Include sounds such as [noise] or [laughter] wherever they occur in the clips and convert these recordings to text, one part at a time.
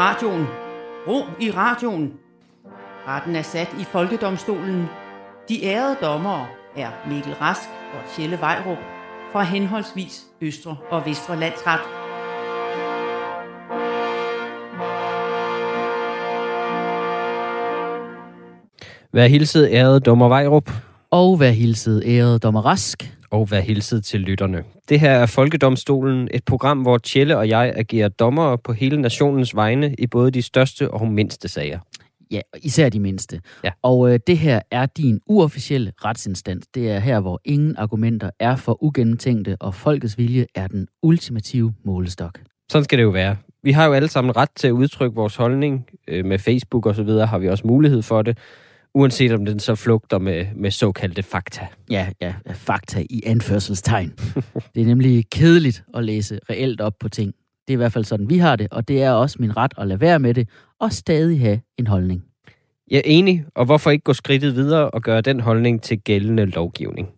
radioen. Ro i radioen. Retten er sat i Folkedomstolen. De ærede dommere er Mikkel Rask og Tjelle Vejrup fra henholdsvis Østre og Vestre Landsret. Vær hilset, ærede dommer Vejrup. Og vær hilset, ærede dommer Rask. Og vær hilset til lytterne. Det her er Folkedomstolen, et program, hvor Tjelle og jeg agerer dommere på hele nationens vegne i både de største og mindste sager. Ja, især de mindste. Ja. Og øh, det her er din uofficielle retsinstans. Det er her, hvor ingen argumenter er for ugennemtænkte, og folkets vilje er den ultimative målestok. Sådan skal det jo være. Vi har jo alle sammen ret til at udtrykke vores holdning. Øh, Med Facebook og så videre har vi også mulighed for det, uanset om den så flugter med, med såkaldte fakta. Ja, ja, fakta i anførselstegn. [laughs] det er nemlig kedeligt at læse reelt op på ting. Det er i hvert fald sådan, vi har det, og det er også min ret at lade være med det, og stadig have en holdning. Jeg er enig, og hvorfor ikke gå skridtet videre og gøre den holdning til gældende lovgivning?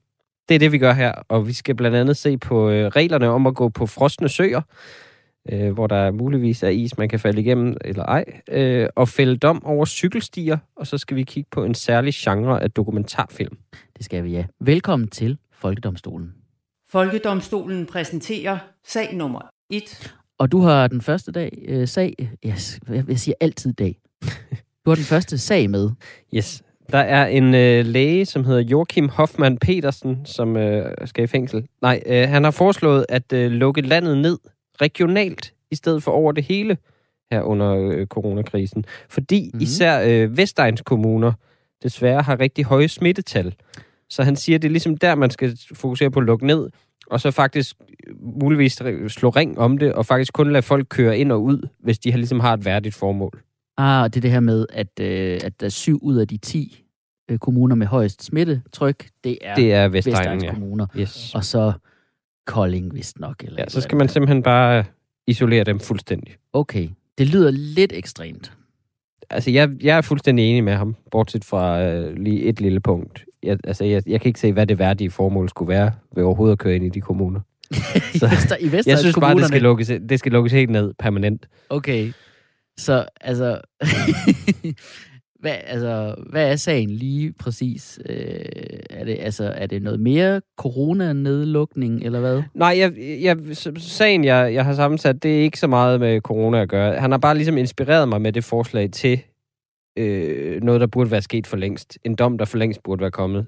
Det er det, vi gør her, og vi skal blandt andet se på øh, reglerne om at gå på frosne søer, øh, hvor der muligvis er is, man kan falde igennem eller ej, øh, og fælde dom over cykelstier, og så skal vi kigge på en særlig genre af dokumentarfilm. Det skal vi, ja. Velkommen til Folkedomstolen. Folkedomstolen præsenterer sag nummer 1. Og du har den første dag, øh, sag, yes, jeg, jeg siger altid dag. Du har den første sag med. Yes. Der er en øh, læge, som hedder Joachim Hoffmann Petersen, som øh, skal i fængsel. Nej, øh, han har foreslået at øh, lukke landet ned regionalt, i stedet for over det hele her under øh, coronakrisen. Fordi mm-hmm. især øh, Vestegns kommuner desværre har rigtig høje smittetal. Så han siger, det er ligesom der, man skal fokusere på at lukke ned, og så faktisk øh, muligvis slå ring om det, og faktisk kun lade folk køre ind og ud, hvis de har, ligesom har et værdigt formål. Ah, det er det her med, at, øh, at der er syv ud af de 10 øh, kommuner med højst smittetryk, det er, Det er Vestegnen, Vestegns ja. kommuner. Yes. Og så Kolding, vist nok. Eller Ja, så skal man simpelthen bare øh, isolere dem fuldstændig. Okay, det lyder lidt ekstremt. Altså, jeg, jeg er fuldstændig enig med ham, bortset fra øh, lige et lille punkt. Jeg, altså, jeg, jeg kan ikke se, hvad det værdige formål skulle være ved overhovedet at køre ind i de kommuner. [laughs] I, Vester, I Vestegns Jeg synes bare, det skal, lukkes, det skal lukkes helt ned permanent. Okay, så altså... [laughs] hvad, altså, hvad er sagen lige præcis? Øh, er, det, altså, er det noget mere coronanedlukning, eller hvad? Nej, jeg, jeg, sagen, jeg, jeg har sammensat, det er ikke så meget med corona at gøre. Han har bare ligesom inspireret mig med det forslag til øh, noget, der burde være sket for længst. En dom, der for længst burde være kommet.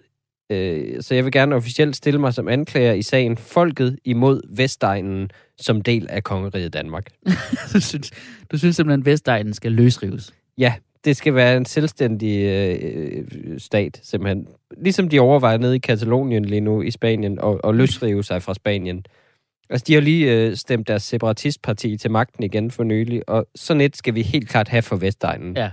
Øh, så jeg vil gerne officielt stille mig som anklager i sagen Folket imod Vestegnen som del af kongeriget Danmark. [laughs] du, synes, du synes simpelthen, at Vestegnen skal løsrives? Ja, det skal være en selvstændig øh, stat, simpelthen. Ligesom de overvejer nede i Katalonien lige nu i Spanien, og, og løsrive sig fra Spanien. Altså, de har lige øh, stemt deres separatistparti til magten igen for nylig, og sådan et skal vi helt klart have for Vestegnen. Ja.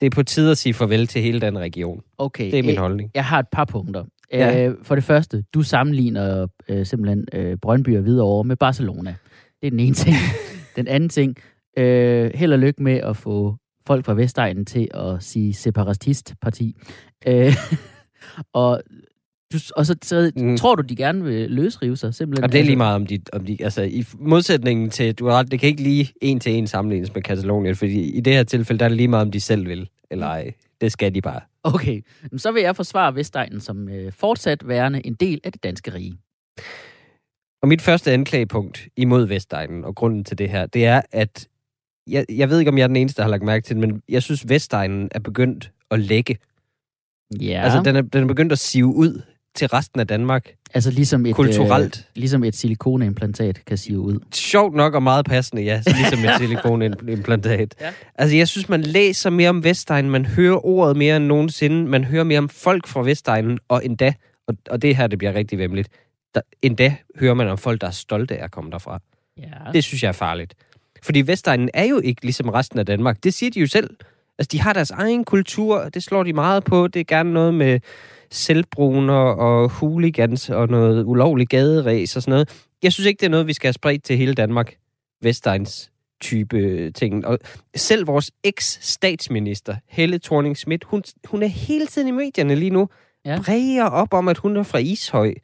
Det er på tide at sige farvel til hele den region. Okay. Det er min jeg, holdning. jeg har et par punkter. Ja. Øh, for det første, du sammenligner øh, simpelthen øh, Brøndby og Hvidovre med Barcelona. Det er den ene ting. [laughs] den anden ting, øh, held og lykke med at få folk fra Vestegnen til at sige separatistparti. Øh, [laughs] og du, og så, så Mm. tror du, de gerne vil løsrive sig? Simpelthen, Og det er lige altså- meget om de, om de altså i modsætningen til, du har det kan ikke lige en til en sammenlignes med Katalonien, fordi i det her tilfælde, der er det lige meget om de selv vil, eller ej. Det skal de bare. Okay, så vil jeg forsvare Vestegnen som øh, fortsat værende en del af det danske rige. Og mit første anklagepunkt imod Vestegnen, og grunden til det her, det er, at jeg, jeg ved ikke, om jeg er den eneste, der har lagt mærke til det, men jeg synes, Vestegnen er begyndt at lægge. Ja, Altså, den er, den er begyndt at sive ud til resten af Danmark. altså ligesom et, kulturelt. Øh, ligesom et silikonimplantat kan sige ud. Sjovt nok og meget passende, ja. [laughs] Ligesom et silikonimplantat. Ja. Altså, jeg synes, man læser mere om Vestegnen, man hører ordet mere end nogensinde, man hører mere om folk fra Vestegnen, og endda, og, og det her, det bliver rigtig vemmeligt, der, endda hører man om folk, der er stolte af at komme derfra. Ja. Det synes jeg er farligt. Fordi Vestegnen er jo ikke ligesom resten af Danmark. Det siger de jo selv. Altså, de har deres egen kultur, og det slår de meget på. Det er gerne noget med selvbruner og hooligans og noget ulovlig gaderæs og sådan noget. Jeg synes ikke, det er noget, vi skal have spredt til hele Danmark. Vestegns type ting. Og selv vores eks-statsminister, Helle thorning Schmidt, hun, hun er hele tiden i medierne lige nu. Ja. Bræger op om, at hun er fra Ishøj.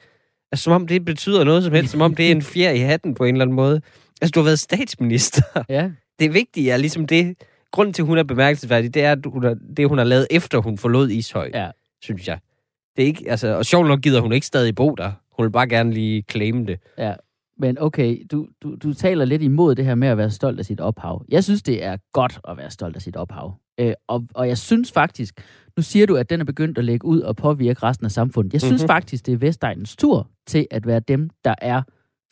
Altså, som om det betyder noget som helst. Som om det er en fjer i hatten på en eller anden måde. Altså, du har været statsminister. Ja. det vigtige er ligesom det, grunden til, at hun er bemærkelsesværdig, det er at hun har, det, hun har lavet efter hun forlod Ishøj, Ja. synes jeg. Det er ikke, altså, og sjovt nok gider hun ikke stadig bo der. Hun vil bare gerne lige claim det. Men okay, du, du, du taler lidt imod det her med at være stolt af sit ophav. Jeg synes, det er godt at være stolt af sit ophav. Øh, og, og jeg synes faktisk, nu siger du, at den er begyndt at lægge ud og påvirke resten af samfundet. Jeg synes Mhm. faktisk, det er Vestegnens tur til at være dem, der er...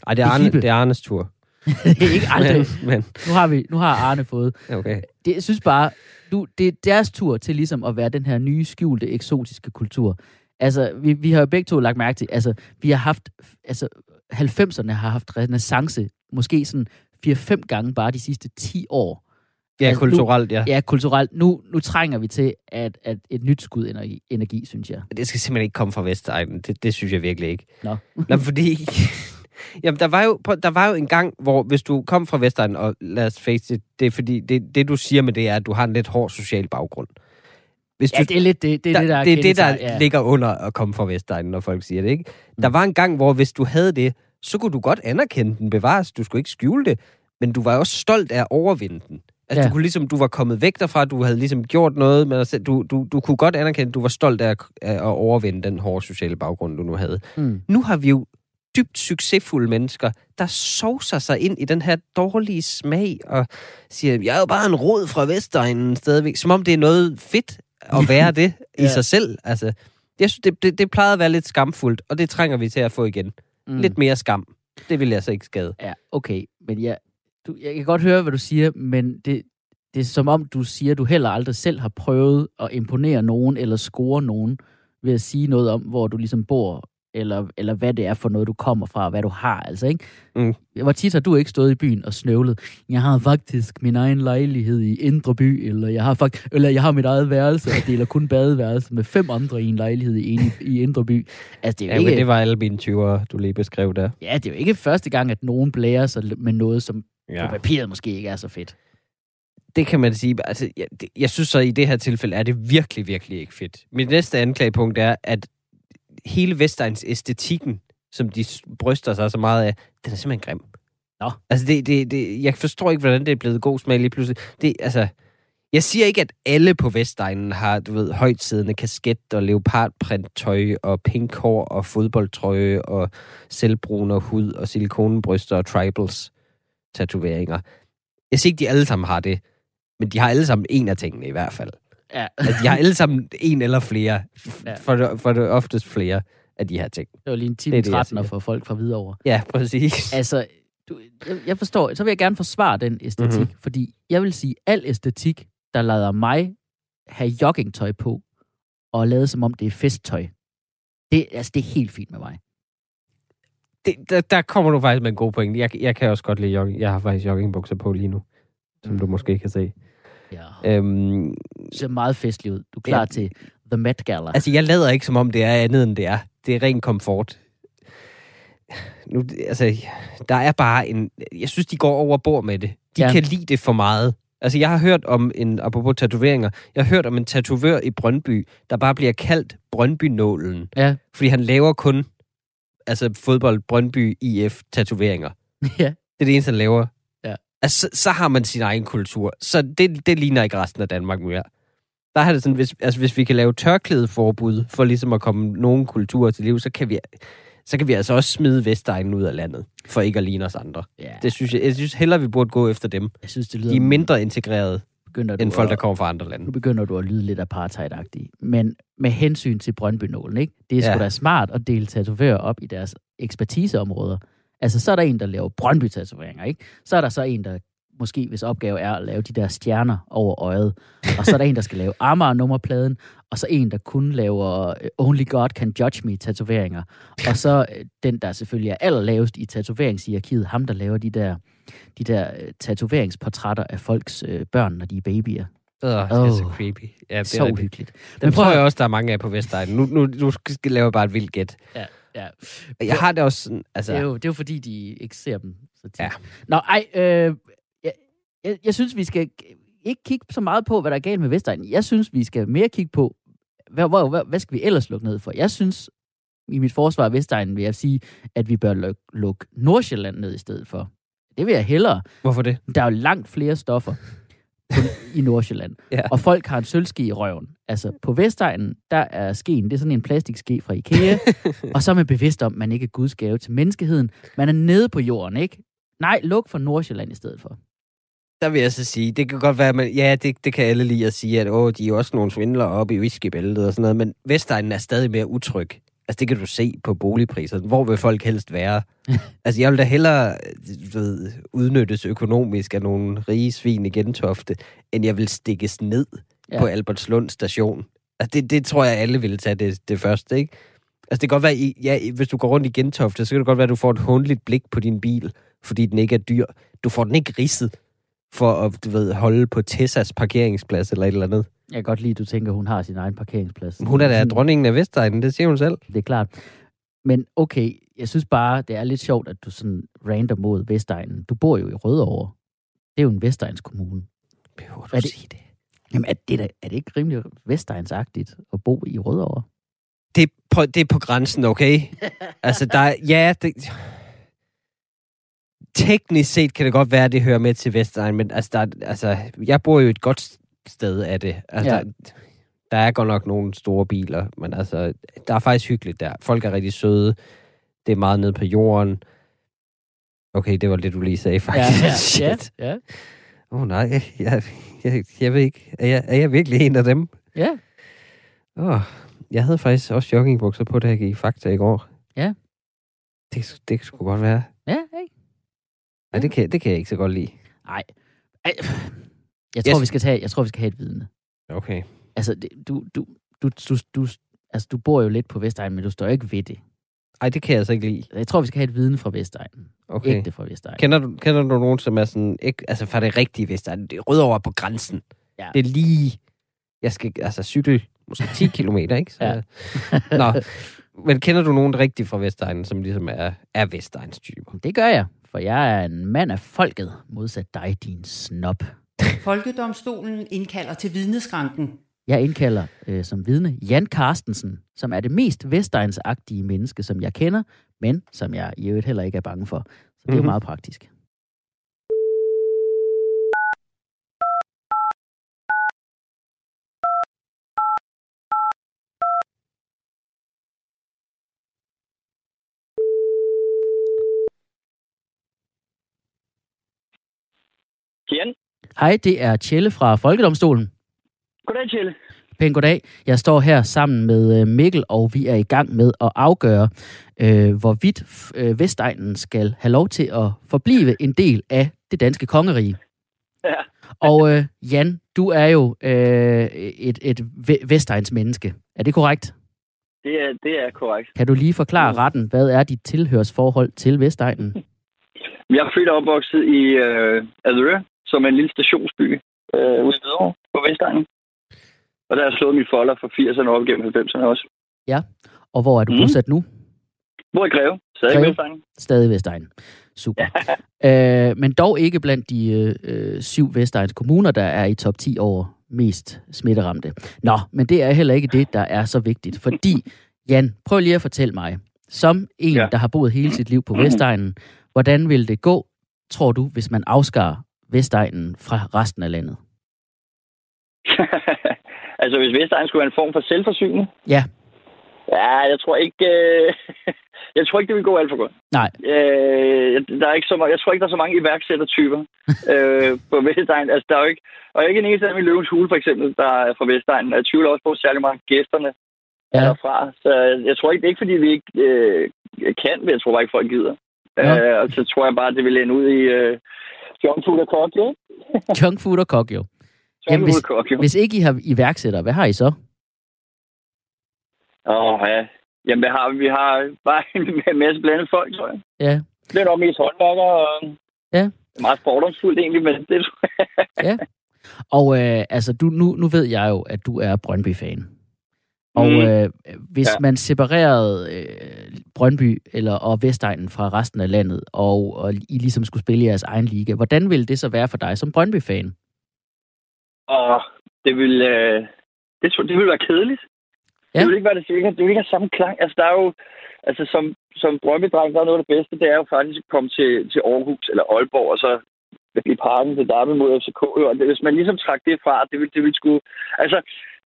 Ej, det er, Arne, det er Arnes tur. [laughs] ikke aldrig. Men, men, Nu har, vi, nu har Arne fået. okay. Det, jeg synes bare, du, det er deres tur til ligesom at være den her nye, skjulte, eksotiske kultur. Altså, vi, vi har jo begge to lagt mærke til, altså, vi har haft, altså, 90'erne har haft renaissance, måske sådan 4-5 gange bare de sidste 10 år. Ja, Altså, nu- kulturelt, ja. Ja, kulturelt. Nu, nu trænger vi til at, at et nyt skud energi, energi, synes jeg. Det skal simpelthen ikke komme fra Vestegnen. Det, det synes jeg virkelig ikke. Nå. Nå, fordi... [laughs] Jamen, der var, jo, der var jo en gang, hvor hvis du kom fra Vestegnen, og lad os face it, det er fordi, det, det du siger med det er, at du har en lidt hård social baggrund. Hvis Ja, du, det er lidt det, det, er der, det, der det er det, der ja. ligger under at komme fra Vestegnen, når folk siger det, ikke? Der Mm. var en gang, hvor hvis du havde det, så kunne du godt anerkende den bevares. Du skulle ikke skjule det, men du var også stolt af at overvinde den. Altså, Ja. du kunne ligesom, du var kommet væk derfra, du havde ligesom gjort noget dig selv. Du, du, du kunne godt anerkende, at du var stolt af at, af at overvinde den hårde sociale baggrund, du nu havde. Mm. Nu har vi jo dybt succesfulde mennesker, der sovser sig ind i den her dårlige smag og siger, jeg er jo bare en rod fra Vestegnen stadigvæk, som om det er noget fedt at være [laughs] det i Ja. sig selv. Altså, jeg synes, det, det, det plejede at være lidt skamfuldt, og det trænger vi til at få igen. Mm. Lidt mere skam. Det vil jeg så ikke skade. Ja, okay. Men jeg, du, jeg kan godt høre, hvad du siger, men det, det er som om, du siger, at du heller aldrig selv har prøvet at imponere nogen eller score nogen ved at sige noget om, hvor du ligesom bor, eller, eller hvad det er for noget, du kommer fra, og hvad du har, altså, ikke? Mm. Hvor tit har du ikke stået i byen og snøvlet? Jeg har faktisk min egen lejlighed i Indre By, eller jeg har, fakt- eller jeg har mit eget værelse, og deler kun badeværelse med fem andre i en lejlighed i, en, i Indre By. Altså, det er jo Ja, ikke... men det var alle mine 20'ere, du lige beskrev der. Ja, det er jo ikke første gang, at nogen blærer sig med noget, som ja. På papiret måske ikke er så fedt. Det kan man sige. Altså, jeg, jeg synes så, i det her tilfælde er det virkelig, virkelig ikke fedt. Mit næste anklagepunkt er, at hele Vestegns æstetikken, som de bryster sig så meget af, den er simpelthen grim. Nå. Altså, det, det, det, jeg forstår ikke, hvordan det er blevet god smag lige pludselig. Det, altså, jeg siger ikke, at alle på Vestegnen har, du ved, højtsiddende kasket og leopardprinttøj og pink hår og fodboldtrøje og selvbrun og hud og silikonebryster og tribals tatoveringer. Jeg siger ikke, de alle sammen har det, men de har alle sammen en af tingene i hvert fald. Ja, Altså, de har alle sammen en eller flere. [laughs] Ja. For, det, for det oftest flere af de her ting. det var lige en Det er time det, jeg 13 siger. for folk fra Hvidovre. Ja, præcis. Altså, du, jeg, forstår, så vil jeg gerne forsvare den æstetik, Mhm. mm-hmm. fordi jeg vil sige, al æstetik, der lader mig have joggingtøj på, og lade som om det er festtøj, det, altså, det er helt fint med mig. Det, der, der kommer du faktisk med en god point. Jeg, jeg kan også godt lide jogging. Jeg har faktisk joggingbukser på lige nu, som du måske kan se. Ja. Øhm, Det ser meget festligt ud. Du er klar Ja. til The Met Gala. altså, jeg lader ikke, som om det er andet, end det er. Det er ren komfort. Nu, altså, der er bare en... Jeg synes, de går over bord med det. De Ja. ja. kan lide det for meget. Altså, jeg har hørt om en, apropos tatoveringer, jeg har hørt om en tatovør i Brøndby, der bare bliver kaldt Brøndby-nålen. Ja. Fordi han laver kun altså fodbold Brøndby IF tatoveringer. [laughs] ja. Det er det eneste, han laver. Altså, så, har man sin egen kultur. Så det, det ligner ikke resten af Danmark mere. Der er det sådan, hvis, altså, hvis vi kan lave tørklædeforbud for ligesom at komme nogen kulturer til liv, så kan vi, så kan vi altså også smide Vestegnen ud af landet, for ikke at ligne os andre. ja. Det synes jeg, jeg synes hellere, vi burde gå efter dem. jeg synes, det lyder... De er mindre integrerede begynder du end folk, at- der kommer fra andre Nu lande. begynder du at lyde lidt apartheid-agtig. Men med hensyn til Brøndby-nålen, ikke? Det er sgu Ja. da smart at dele tatovører op i deres ekspertiseområder. Altså, så er der en, der laver Brøndby-tatoveringer, ikke? Så er der så en, der måske, hvis opgave er at lave de der stjerner over øjet. Og så er der en, der skal lave Amager-nummerpladen. Og så en, der kun laver øh, Only God Can Judge Me-tatoveringer. Og så øh, den, der selvfølgelig er allerlavest i tatoveringshierarkiet, ham, der laver de der, de der øh, tatoveringsportrætter af folks øh, børn, når de er babyer. Oh, det er så Åh. creepy. Ja, det er Så uhyggeligt. Den Men prøv tror at- jeg også, der er mange af på Vestegnen. Nu, nu, nu skal lave bare et vildt gæt. Ja, ja. Jeg har det også sådan, altså... Det er, jo, det er jo fordi, de ikke ser dem så tit. Ja. Nå, ej, øh, jeg, jeg, jeg synes, vi skal ikke kigge så meget på, hvad der er galt med Vestegnen. Jeg synes, vi skal mere kigge på, hvad, hvad, hvad, hvad skal vi ellers lukke ned for? Jeg synes, i mit forsvar af Vestegnen vil jeg sige, at vi bør lukke, lukke Nordsjælland ned i stedet for. Det vil jeg hellere. Hvorfor det? Der er jo langt flere stoffer i Nordsjælland. [laughs] Ja. Og folk har en sølvske i røven. Altså, på Vestegnen, der er skeen, det er sådan en plastikske fra Ikea. [laughs] og så er man bevidst om, at man ikke er Guds gave til menneskeheden. Man er nede på jorden, ikke? Nej, luk for Nordsjælland i stedet for. Der vil jeg så sige, det kan godt være, at ja, det, det kan alle lige at sige, at åh, de er jo også nogle svindlere oppe i whiskybæltet og sådan noget, men Vestegnen er stadig mere utryg. Altså, det kan du se på boligpriserne. Hvor vil folk helst være? [laughs] altså, jeg vil da hellere du ved, udnyttes økonomisk af nogle rige svin i Gentofte, end jeg vil stikkes ned ja. På Albertslund station. Altså, det, det tror jeg, alle vil tage det, det første, ikke? Altså, det kan godt være, i- ja, hvis du går rundt i Gentofte, så kan det godt være, at du får et håndligt blik på din bil, fordi den ikke er dyr. Du får den ikke ridset for at, du ved, holde på Tessas parkeringsplads eller et eller andet. Jeg kan godt lide, at du tænker, at hun har sin egen parkeringsplads. Hun er da dronningen af Vestegnen, det siger hun selv. Det er klart. Men okay, jeg synes bare, det er lidt sjovt, at du sådan rander mod Vestegnen. Du bor jo i Rødovre. Det er jo en Vestegns kommune. Behøver du sige det? Jamen, er det, da, er det ikke rimelig Vestegnsagtigt at bo i Rødovre? Det, er på, det er på grænsen, okay? [laughs] altså, der er, ja, det, teknisk set kan det godt være, at det hører med til Vestegn, men altså, der, er- altså, jeg bor jo et godt sted af det. Altså, Ja. ja. der, der er godt nok nogle store biler, men altså, der er faktisk hyggeligt der. Folk er rigtig søde. Det er meget nede på jorden. Okay, det var det, du lige sagde, faktisk. ja, [laughs] Shit. ja. Åh oh, nej, jeg, jeg, jeg ved ikke. Er jeg, er jeg virkelig en af dem? ja. Åh, jeg havde faktisk også joggingbukser på, da jeg gik i Fakta i går. Ja. Det, det skulle godt være. Ja, hey. Nej, det kan, det kan jeg ikke så godt lide. Nej. Ej, Jeg tror, Yes. vi skal tage, jeg tror, vi skal have et vidne. Okay. Altså, det, du, du, du, du, du, altså, du bor jo lidt på Vestegnen, men du står ikke ved det. Ej, det kan jeg altså ikke lide. Jeg tror, vi skal have et vidne fra Vestegnen. Okay. Ægte fra Vestegnen. Kender du, kender du nogen, som er sådan, ikke, altså fra det rigtige Vestegn, det er Rødovre på grænsen. Ja. Det er lige, jeg skal altså cykle måske 10 [laughs] kilometer, ikke? Så, Ja. Nå, men kender du nogen rigtigt fra Vestegnen, som ligesom er, er Vestegns typer? Det gør jeg, for jeg er en mand af folket, modsat dig, din snop. Folkedomstolen indkalder til vidneskranken. Jeg indkalder øh, som vidne Jan Carstensen, som er det mest vestegnsagtige menneske, som jeg kender, men som jeg i øvrigt heller ikke er bange for. Så det er jo Mhm. meget praktisk. Jan. Hej, det er Tjelle fra Folkedomstolen. Goddag, Tjelle. Pæn goddag. Jeg står her sammen med øh, Mikkel, og vi er i gang med at afgøre, øh, hvorvidt øh, Vestegnen skal have lov til at forblive en del af det danske kongerige. Ja. [laughs] Og øh, Jan, du er jo øh, et, et ve- Vestegns menneske. Er det korrekt? Det er, det er korrekt. Kan du lige forklare retten, hvad er dit tilhørsforhold til Vestegnen? [laughs] Jeg er født og opvokset i øh, Aderø, som er en lille stationsby øh, ude i Hvidovre på Vestegnen. Og der har jeg slået mine folder fra 80'erne op gennem 90'erne også. Og hvor er du Mhm. bosat nu? Hvor i Greve? Stadig Greve. Vestegnen. Stadig Vestegnen. Super. [laughs] øh, men dog ikke blandt de øh, øh, syv Vestegns kommuner, der er i top 10 over mest smitteramte. Nå, men det er heller ikke det, der er så vigtigt. Fordi, Jan, prøv lige at fortælle mig, som en, Ja. der har boet hele sit liv på Vestegnen, hvordan vil det gå, tror du, hvis man afskar Vestegnen fra resten af landet? [laughs] altså, hvis Vestegnen skulle være en form for selvforsyning? Ja. Ja, jeg tror ikke... Øh, [laughs] jeg tror ikke, det vil gå alt for godt. Nej. Øh, der er ikke så meget, jeg tror ikke, der er så mange iværksættertyper [laughs] øh, på Vestegnen. Altså, der er jo ikke, og ikke en eneste af i Løvens Hule, for eksempel, der er fra Vestegnen. Jeg tvivler også på, at særlig mange gæsterne Ja. er derfra. Så jeg tror ikke, det er ikke, fordi vi ikke øh, kan, men jeg tror bare ikke, folk gider. Ja. Øh, og så tror jeg bare, det vil ende ud i øh, John [laughs] Food og Kok, jo. Junk food og kok, jo. Jamen, hvis- Kok, jo. Hvis ikke I har iværksættere, hvad har I så? Åh, ja. Jamen, hvad har vi? Vi har bare en masse blandet folk, tror jeg. Ja. Det er nok mest håndværkere. Og... Ja. Det meget fordomsfuldt egentlig, men det tror jeg. Og øh, altså, du, nu, nu ved jeg jo, at du er Brøndby-fan. Og Mm. øh, hvis Ja. man separerede øh, Brøndby eller, og Vestegnen fra resten af landet, og, og I ligesom skulle spille i jeres egen liga, hvordan ville det så være for dig som Brøndby-fan? Og det vil, øh, det, det vil være kedeligt. Det vil ikke være det sikkert. Det vil ikke have samme klang. Altså, der er jo... Altså, som, som drømmedreng, der er noget af det bedste, det er jo faktisk at komme til, til Aarhus eller Aalborg, og så i parken til Derby mod FCK. Og det, hvis man ligesom trak det fra, det vil, det vil sgu... Altså,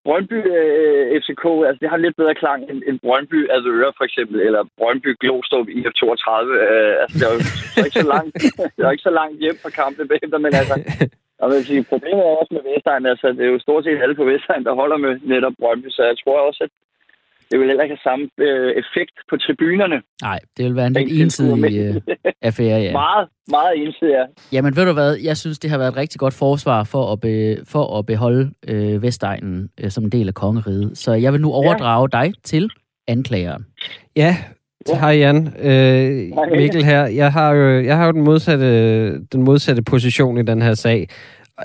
Brøndby øh, FCK, altså det har lidt bedre klang end, end Brøndby Avedøre for eksempel, eller Brøndby Glostrup i F32. Øh, altså det er jo ikke så langt, [laughs] det er ikke så langt hjem fra kampen bagefter, men altså, og vil sige, problemet er også med Vestegn, altså det er jo stort set alle på Vestegn, der holder med netop Brøndby, så jeg tror også, at det vil heller ikke have samme øh, effekt på tribunerne. Nej, det vil være en lidt ensidig øh, affære, ja. [laughs] Meget, meget ensidigt, ja. Jamen ved du hvad, jeg synes, det har været et rigtig godt forsvar for at, be, for at beholde øh, Vestegnen øh, som en del af kongeriget. Så jeg vil nu overdrage ja. dig til anklageren. Ja, hej Jan. Øh, Mikkel her. Jeg har jo, jeg har jo den, modsatte, den modsatte position i den her sag.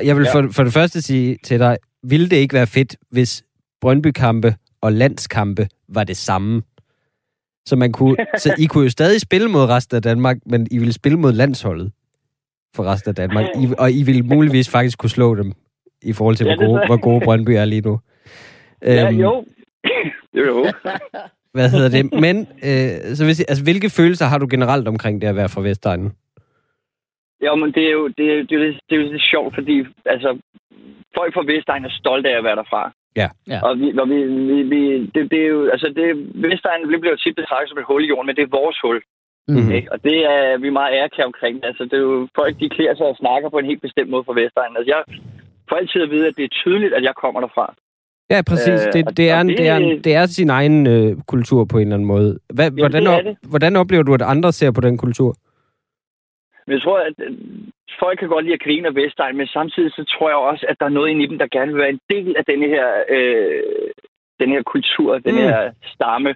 Jeg vil Ja. for, for det første sige til dig, ville det ikke være fedt, hvis Brøndby-kampe og landskampe var det samme? Så, man kunne, så I kunne jo stadig spille mod resten af Danmark, men I ville spille mod landsholdet for resten af Danmark. I, og I ville muligvis faktisk kunne slå dem i forhold til, Ja, hvor det gode, er- hvor gode Brøndby er lige nu. Ja, Øhm, jo. det håbe. Hvad hedder det? Men, øh, så hvis, altså, hvilke følelser har du generelt omkring det at være fra Vestegnen? Jo, men det er jo, det er, det er, jo lidt- det er jo lidt sjovt, fordi altså, folk fra Vestegn er stolte af at være derfra. Ja. Ja. Og vi, og vi, vi, vi det, det, er jo, altså det, Vestegn det bliver jo tit betragtet som et hul i jorden, men det er vores hul. Mhm. Ikke? Og det er vi er meget ærkære omkring. Altså, det er jo folk, de klæder sig og snakker på en helt bestemt måde fra Vestegn. Altså, jeg får altid at vide, at det er tydeligt, at jeg kommer derfra. Ja, præcis. Øh, Det, det, er, en, det- det, er, en, det er sin egen øh, kultur på en eller anden måde. Hvad, hvordan, det er op, det. hvordan oplever du, at andre ser på den kultur? Men jeg tror, at folk kan godt lide at grine af Vestegn, men samtidig så tror jeg også, at der er noget inde i dem, der gerne vil være en del af denne her, øh, den her kultur, den Mm. her stamme.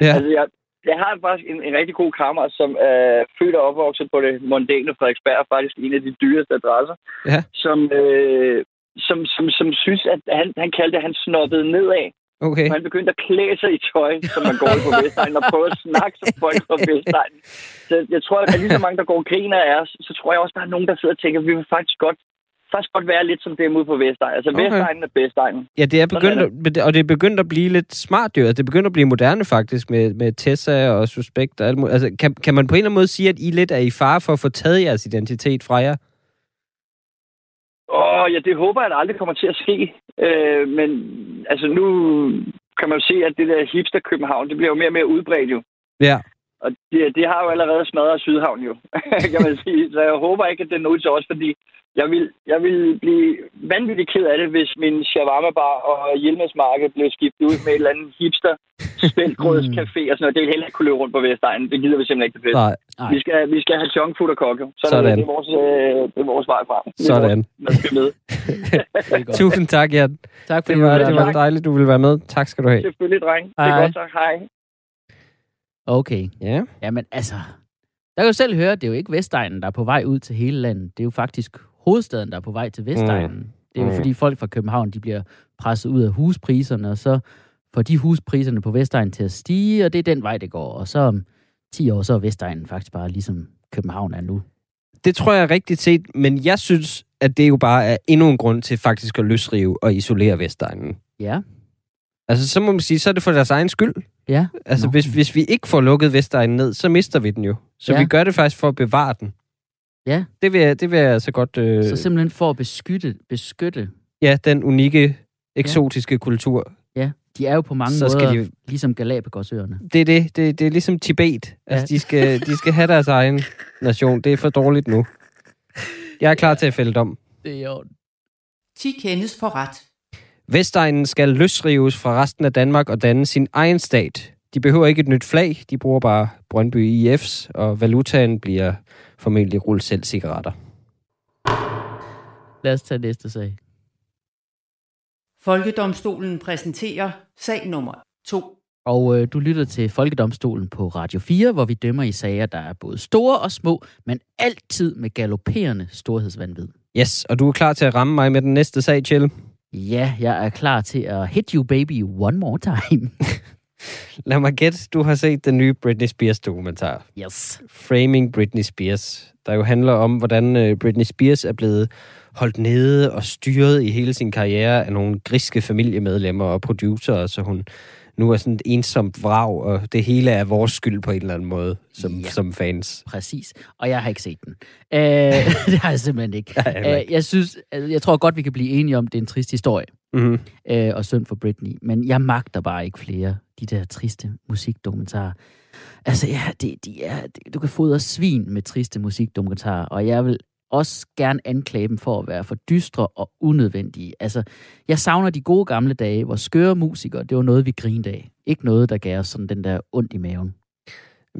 Ja. [laughs] altså, jeg, jeg har faktisk en, en rigtig god kammerat, som er født og opvokset på det mondæne Frederiksberg, faktisk en af de dyreste adresser, Ja. som, øh, som, som, som synes, at han, han kaldte det, at han snobbede nedad. Okay. Og han begyndte at klæde sig i tøj, som man går på Vestegn, og prøve at snakke som folk fra Vestegn. Så jeg tror, at lige så mange, der går og griner af os, så tror jeg også, der er nogen, der sidder og tænker, at vi vil faktisk godt, faktisk godt være lidt som dem ude på Vestegn. Altså, Okay. Vestegnen er Vestegnen. Ja, det er begyndt, er at, og det er begyndt at blive lidt smart, jo. Altså, det er begyndt at blive moderne, faktisk, med, med Tessa og Suspekt og alt muligt. Altså, kan, kan man på en eller anden måde sige, at I lidt er i fare for at få taget jeres identitet fra jer? Åh, ja, det håber jeg, at aldrig kommer til at ske. Øh, men altså, nu kan man jo se, at det der hipster København, det bliver jo mere og mere udbredt jo. Ja. Og det, det har jo allerede smadret Sydhavn jo, [laughs] kan man sige. Så jeg håber ikke, at det noget til os, fordi jeg vil, jeg vil blive vanvittigt ked af det, hvis min shawarma bar og Hjelmesmarked blev skiftet ud med et eller andet hipster spældgrødscafé og sådan noget. Det vil heller ikke kunne løbe rundt på Vestegnen. Det gider vi simpelthen ikke det fedt. Nej, Nej. Vi skal, vi skal have junkfood og kokke. Sådan, Sådan. Er det, det, er vores, øh, det er vores vej frem. Det er sådan. Vores, man skal med. Det. [laughs] Tusind tak, Jan. Tak for Det var, det var dejligt, du ville være med. Tak skal du have. Selvfølgelig, dreng. Det Hej. er godt, tak. Hej. Okay. Ja. Jamen altså, der kan jo selv høre, at det er jo ikke Vestegnen, der er på vej ud til hele landet. Det er jo faktisk hovedstaden, der er på vej til Vestegnen. Mm. Det er jo Mm. fordi folk fra København, de bliver presset ud af huspriserne, og så får de huspriserne på Vestegnen til at stige, og det er den vej, det går. Og så om 10 år, så er Vestegnen faktisk bare ligesom København er nu. Det tror jeg er rigtigt set, men jeg synes, at det jo bare er endnu en grund til faktisk at løsrive og isolere Vestegnen. Ja, Altså, så må man sige, så er det for deres egen skyld. ja. Altså, Nå. hvis, hvis vi ikke får lukket Vestegnen ned, så mister vi den jo. Så Ja. vi gør det faktisk for at bevare den. Ja. Det vil jeg, det vil jeg altså godt... Øh, Så simpelthen for at beskytte, beskytte, ja, den unikke, eksotiske ja. kultur. ja. De er jo på mange Så måder skal de, ligesom Galapagosøerne. det, er det, det, det er ligesom Tibet. Altså, Ja. de, skal, de skal have deres egen nation. Det er for dårligt nu. Jeg er klar til at fælde dom. Det er jo... 10 kendes for ret. Vestegnen skal løsrives fra resten af Danmark og danne sin egen stat. De behøver ikke et nyt flag, de bruger bare Brøndby IF's, og valutaen bliver formentlig rulle selv cigaretter. Lad os tage næste sag. Folkedomstolen præsenterer sag nummer 2. Og øh, du lytter til Folkedomstolen på Radio 4, hvor vi dømmer i sager, der er både store og små, men altid med galopperende storhedsvandvid. Yes, og du er klar til at ramme mig med den næste sag, Chill. Ja, jeg er klar til at hit you baby one more time. [laughs] lad mig gætte, du har set den nye Britney Spears dokumentar. Yes. Framing Britney Spears, der jo handler om, hvordan øh, Britney Spears er blevet holdt nede og styret i hele sin karriere af nogle griske familiemedlemmer og producer, så hun nu er sådan et ensomt vrag, og det hele er vores skyld på en eller anden måde, som, Ja. som fans. Præcis. Og jeg har ikke set den. Øh, [laughs] det har jeg simpelthen ikke. Nej, heller Øh, jeg synes, altså, jeg tror godt, vi kan blive enige om, det er en trist historie. Mm-hmm. øh, og synd for Britney. Men jeg magter bare ikke flere de der triste musikdokumentarer. Altså, ja, det, de er, det, du kan fodre svin med triste musikdokumentarer, og jeg vil også gerne anklage dem for at være for dystre og unødvendige. Altså, jeg savner de gode gamle dage, hvor skøre musikere, det var noget, vi grinede af. Ikke noget, der gav os sådan den der ondt i maven.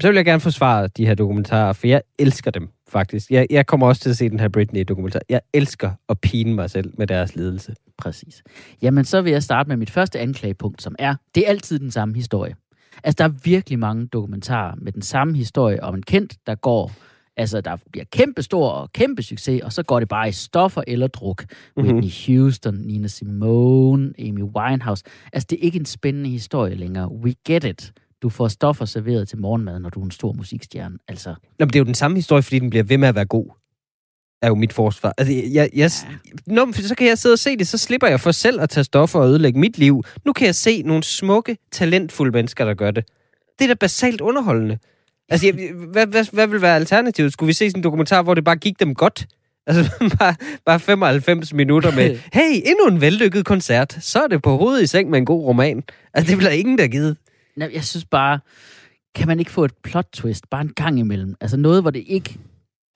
Så vil jeg gerne forsvare de her dokumentarer, for jeg elsker dem faktisk. Jeg, jeg kommer også til at se den her Britney-dokumentar. Jeg elsker at pine mig selv med deres lidelse. Præcis. Jamen, så vil jeg starte med mit første anklagepunkt, som er, det er altid den samme historie. Altså, der er virkelig mange dokumentarer med den samme historie om en kendt, der går, altså, der bliver kæmpe stor og kæmpe succes, og så går det bare i stoffer eller druk. Mhm. Whitney Houston, Nina Simone, Amy Winehouse. Altså, det er ikke en spændende historie længere. We get it. Du får stoffer serveret til morgenmad, når du er en stor musikstjerne. Altså, Nå, men det er jo den samme historie, fordi den bliver ved med at være god. Er jo mit forsvar. Altså, jeg, jeg, jeg, Nå, så kan jeg sidde og se det, så slipper jeg for selv at tage stoffer og ødelægge mit liv. Nu kan jeg se nogle smukke, talentfulde mennesker, der gør det. Det er da basalt underholdende. Altså, jeg, hvad, hvad, hvad vil være alternativet? Skulle vi se sådan en dokumentar, hvor det bare gik dem godt? Altså, [laughs] bare, bare 95 minutter med, [laughs] hey, endnu en vellykket koncert. Så er det på hovedet i seng med en god roman. Altså, det bliver ingen, der givet. Nej, jeg synes bare, kan man ikke få et plot twist bare en gang imellem? Altså noget, hvor det ikke...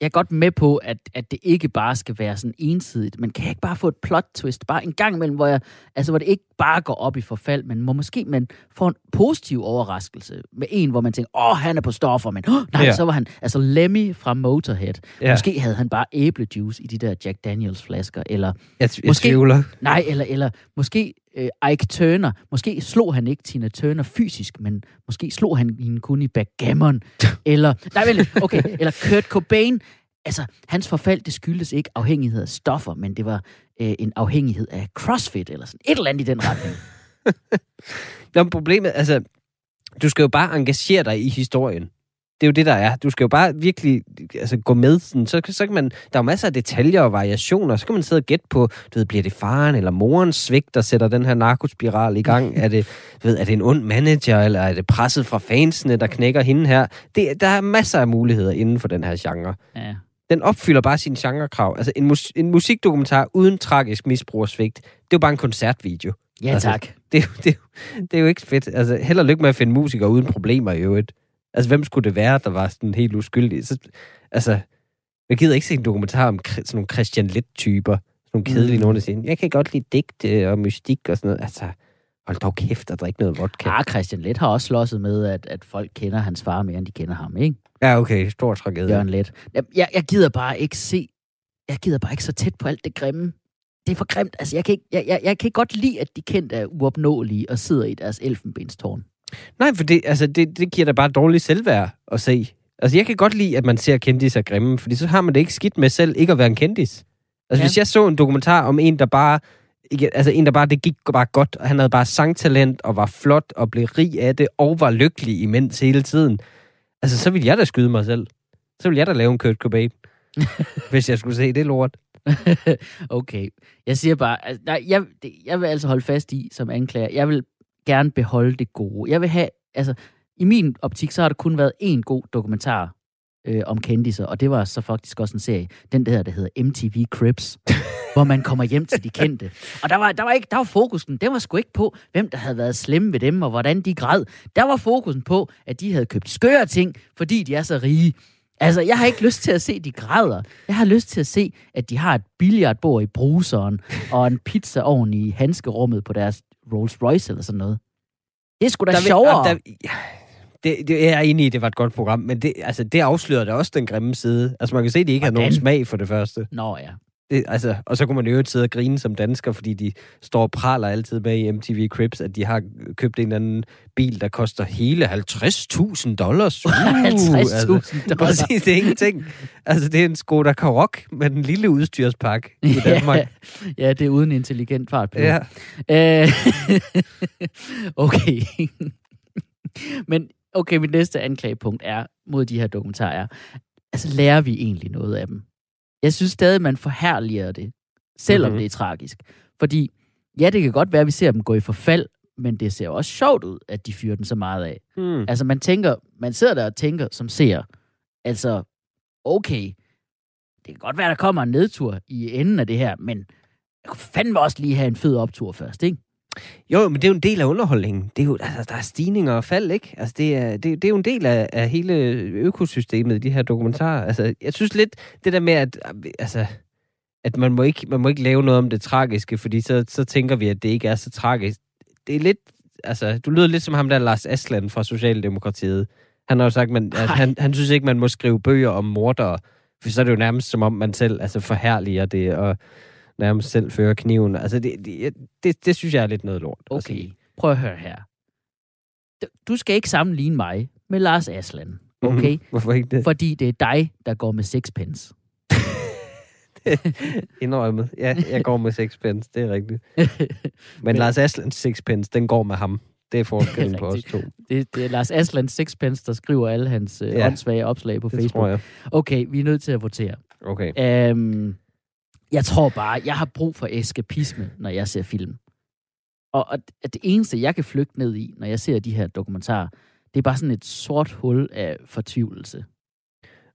Jeg er godt med på, at, at det ikke bare skal være sådan ensidigt, men kan jeg ikke bare få et plot twist bare en gang imellem, hvor, jeg, altså, hvor det ikke bare går op i forfald, men hvor måske man får en positiv overraskelse med en, hvor man tænker, åh, oh, han er på stoffer, men oh, nej, Ja. så var han, altså Lemmy fra Motorhead. Ja. Måske havde han bare æblejuice i de der Jack Daniels flasker, eller Jeg, jeg Måske- tvivler. Nej, eller, eller måske øh, Ike Turner. Måske slog han ikke Tina Turner fysisk, men måske slog han hende kun i backgammon. [laughs] eller, nej, vel, okay, eller Kurt Cobain. Altså, hans forfald, det skyldes ikke afhængighed af stoffer, men det var øh, en afhængighed af CrossFit, eller sådan et eller andet i den retning. [laughs] Nå, men problemet, altså, du skal jo bare engagere dig i historien. Det er jo det, der er. Du skal jo bare virkelig altså, gå med. Sådan, så, så kan man, der er jo masser af detaljer og variationer. Så kan man sidde og gætte på, du ved, bliver det faren eller morens svigt, der sætter den her narkospiral i gang? er, det, du ved, er det en ond manager, eller er det presset fra fansene, der knækker hende her? Det, der er masser af muligheder inden for den her genre. Ja. Den opfylder bare sine genrekrav. Altså en, mus, en musikdokumentar uden tragisk misbrug og svigt, det er jo bare en koncertvideo. Ja, Altså, tak. Det, er jo- det, det er jo ikke fedt. Altså, held og lykke med at finde musikere uden problemer i øvrigt. Altså, hvem skulle det være, der var sådan helt uskyldig? Så, altså, jeg gider ikke se en dokumentar om sådan nogle Christian Lett-typer. Sådan nogle kedelige Mm. nogen, der siger, jeg kan godt lide digte og mystik og sådan noget. Altså, hold dog kæft og drik noget vodka. Ah, Christian Let har også slåsset med, at, at folk kender hans far mere, end de kender ham, ikke? Ja, okay. Stor tragedie. Jørgen Let. Jeg, jeg, jeg gider bare ikke se... Jeg gider bare ikke så tæt på alt det grimme. Det er for grimt. Altså, jeg kan, ikke, jeg, jeg, jeg kan godt lide, at de kendte er uopnåelige og sidder i deres elfenbenstårn. Nej, for det, altså, det, det giver da bare dårligt selvværd at se. Altså, jeg kan godt lide, at man ser kendis af grimme, fordi så har man det ikke skidt med selv ikke at være en kendis. Altså, Ja. hvis jeg så en dokumentar om en, der bare... Ikke, altså, en, der bare, det gik bare godt, og han havde bare sangtalent, og var flot, og blev rig af det, og var lykkelig imens hele tiden. Altså, så ville jeg da skyde mig selv. Så ville jeg da lave en Kurt Cobain. [laughs] hvis jeg skulle se det lort. [laughs] okay. Jeg siger bare... Altså, nej, jeg, jeg vil altså holde fast i, som anklager, jeg vil gerne beholde det gode. Jeg vil have... Altså, i min optik, så har der kun været én god dokumentar øh, om kendiser, og det var så faktisk også en serie, den der, der hedder MTV Cribs, [laughs] hvor man kommer hjem til de kendte. Og der var, der var, ikke, der var fokusen, den var sgu ikke på, hvem der havde været slemme ved dem, og hvordan de græd. Der var fokusen på, at de havde købt skøre ting, fordi de er så rige. Altså, jeg har ikke lyst til at se, at de græder. Jeg har lyst til at se, at de har et billiardbord i bruseren, og en pizzaovn i handskerummet på deres Rolls Royce eller sådan noget. Det er sgu da Der vil- sjovere. Der, ja, det, det, jeg er enig i, det var et godt program, men det, altså, det afslører da også den grimme side. Altså, man kan se, at de ikke har nogen Hvordan? smag for det første. Nå ja. Det, altså, og så kunne man jo øvrigt sidde og grine som dansker, fordi de står og praler altid med i MTV Cribs, at de har købt en eller anden bil, der koster hele 50.000 dollars. [laughs] Uh, 50.000 altså, dollars. Præcis, det er ingenting. Altså, det er en Skoda Karoq med den lille udstyrspakke i [laughs] Danmark. Ja, ja, det er uden intelligent fart. Ja. Øh, [laughs] okay. Men okay, mit næste anklagepunkt er mod de her dokumentarer er, altså lærer vi egentlig noget af dem? Jeg synes stadig, man forherliger det, selvom Mhm. mm-hmm. det er tragisk. Fordi, ja, det kan godt være, at vi ser dem gå i forfald, men det ser også sjovt ud, at de fyrer den så meget af. Hmm. Altså, man tænker, man sidder der og tænker som ser, altså, okay, det kan godt være, der kommer en nedtur i enden af det her, men jeg kunne fandme også lige have en fed optur først, ikke? Jo, men det er jo en del af underholdningen. Det er jo, altså, der er stigninger og fald, ikke? Altså, det er, det, det er jo en del af, af hele økosystemet de her dokumentarer. Altså, jeg synes lidt, det der med, at, altså, at man, må ikke, man må ikke lave noget om det tragiske, fordi så, så tænker vi, at det ikke er så tragisk. Det er lidt, altså, du lyder lidt som ham der Lars Aslan fra Socialdemokratiet. Han har jo sagt, man, at han, han synes ikke, man må skrive bøger om mordere, for så er det jo nærmest som om, man selv altså, forherliger det, og nærmest selv fører kniven. Altså, det, det, det, det synes jeg er lidt noget lort. at sige. Okay, prøv at høre her. Du- skal ikke sammenligne mig med Lars Aslan, okay? Mhm. [laughs] Hvorfor ikke det? Fordi det er dig, der går med sixpence. [laughs] Indrømmet. Ja, jeg går med sixpence, det er rigtigt. [laughs] Men, Men- Lars Aslans sixpence, den går med ham. Det er forskellen på os to. Det, det er Lars Aslan Sixpence, der skriver alle hans øh, ja. åndssvage opslag på Det Facebook. tror jeg. Okay, vi er nødt til at votere. Okay. Øhm, jeg tror bare, jeg har brug for eskapisme, når jeg ser film. Og, og at det eneste, jeg kan flygte ned i, når jeg ser de her dokumentarer, det er bare sådan et sort hul af fortvivlelse.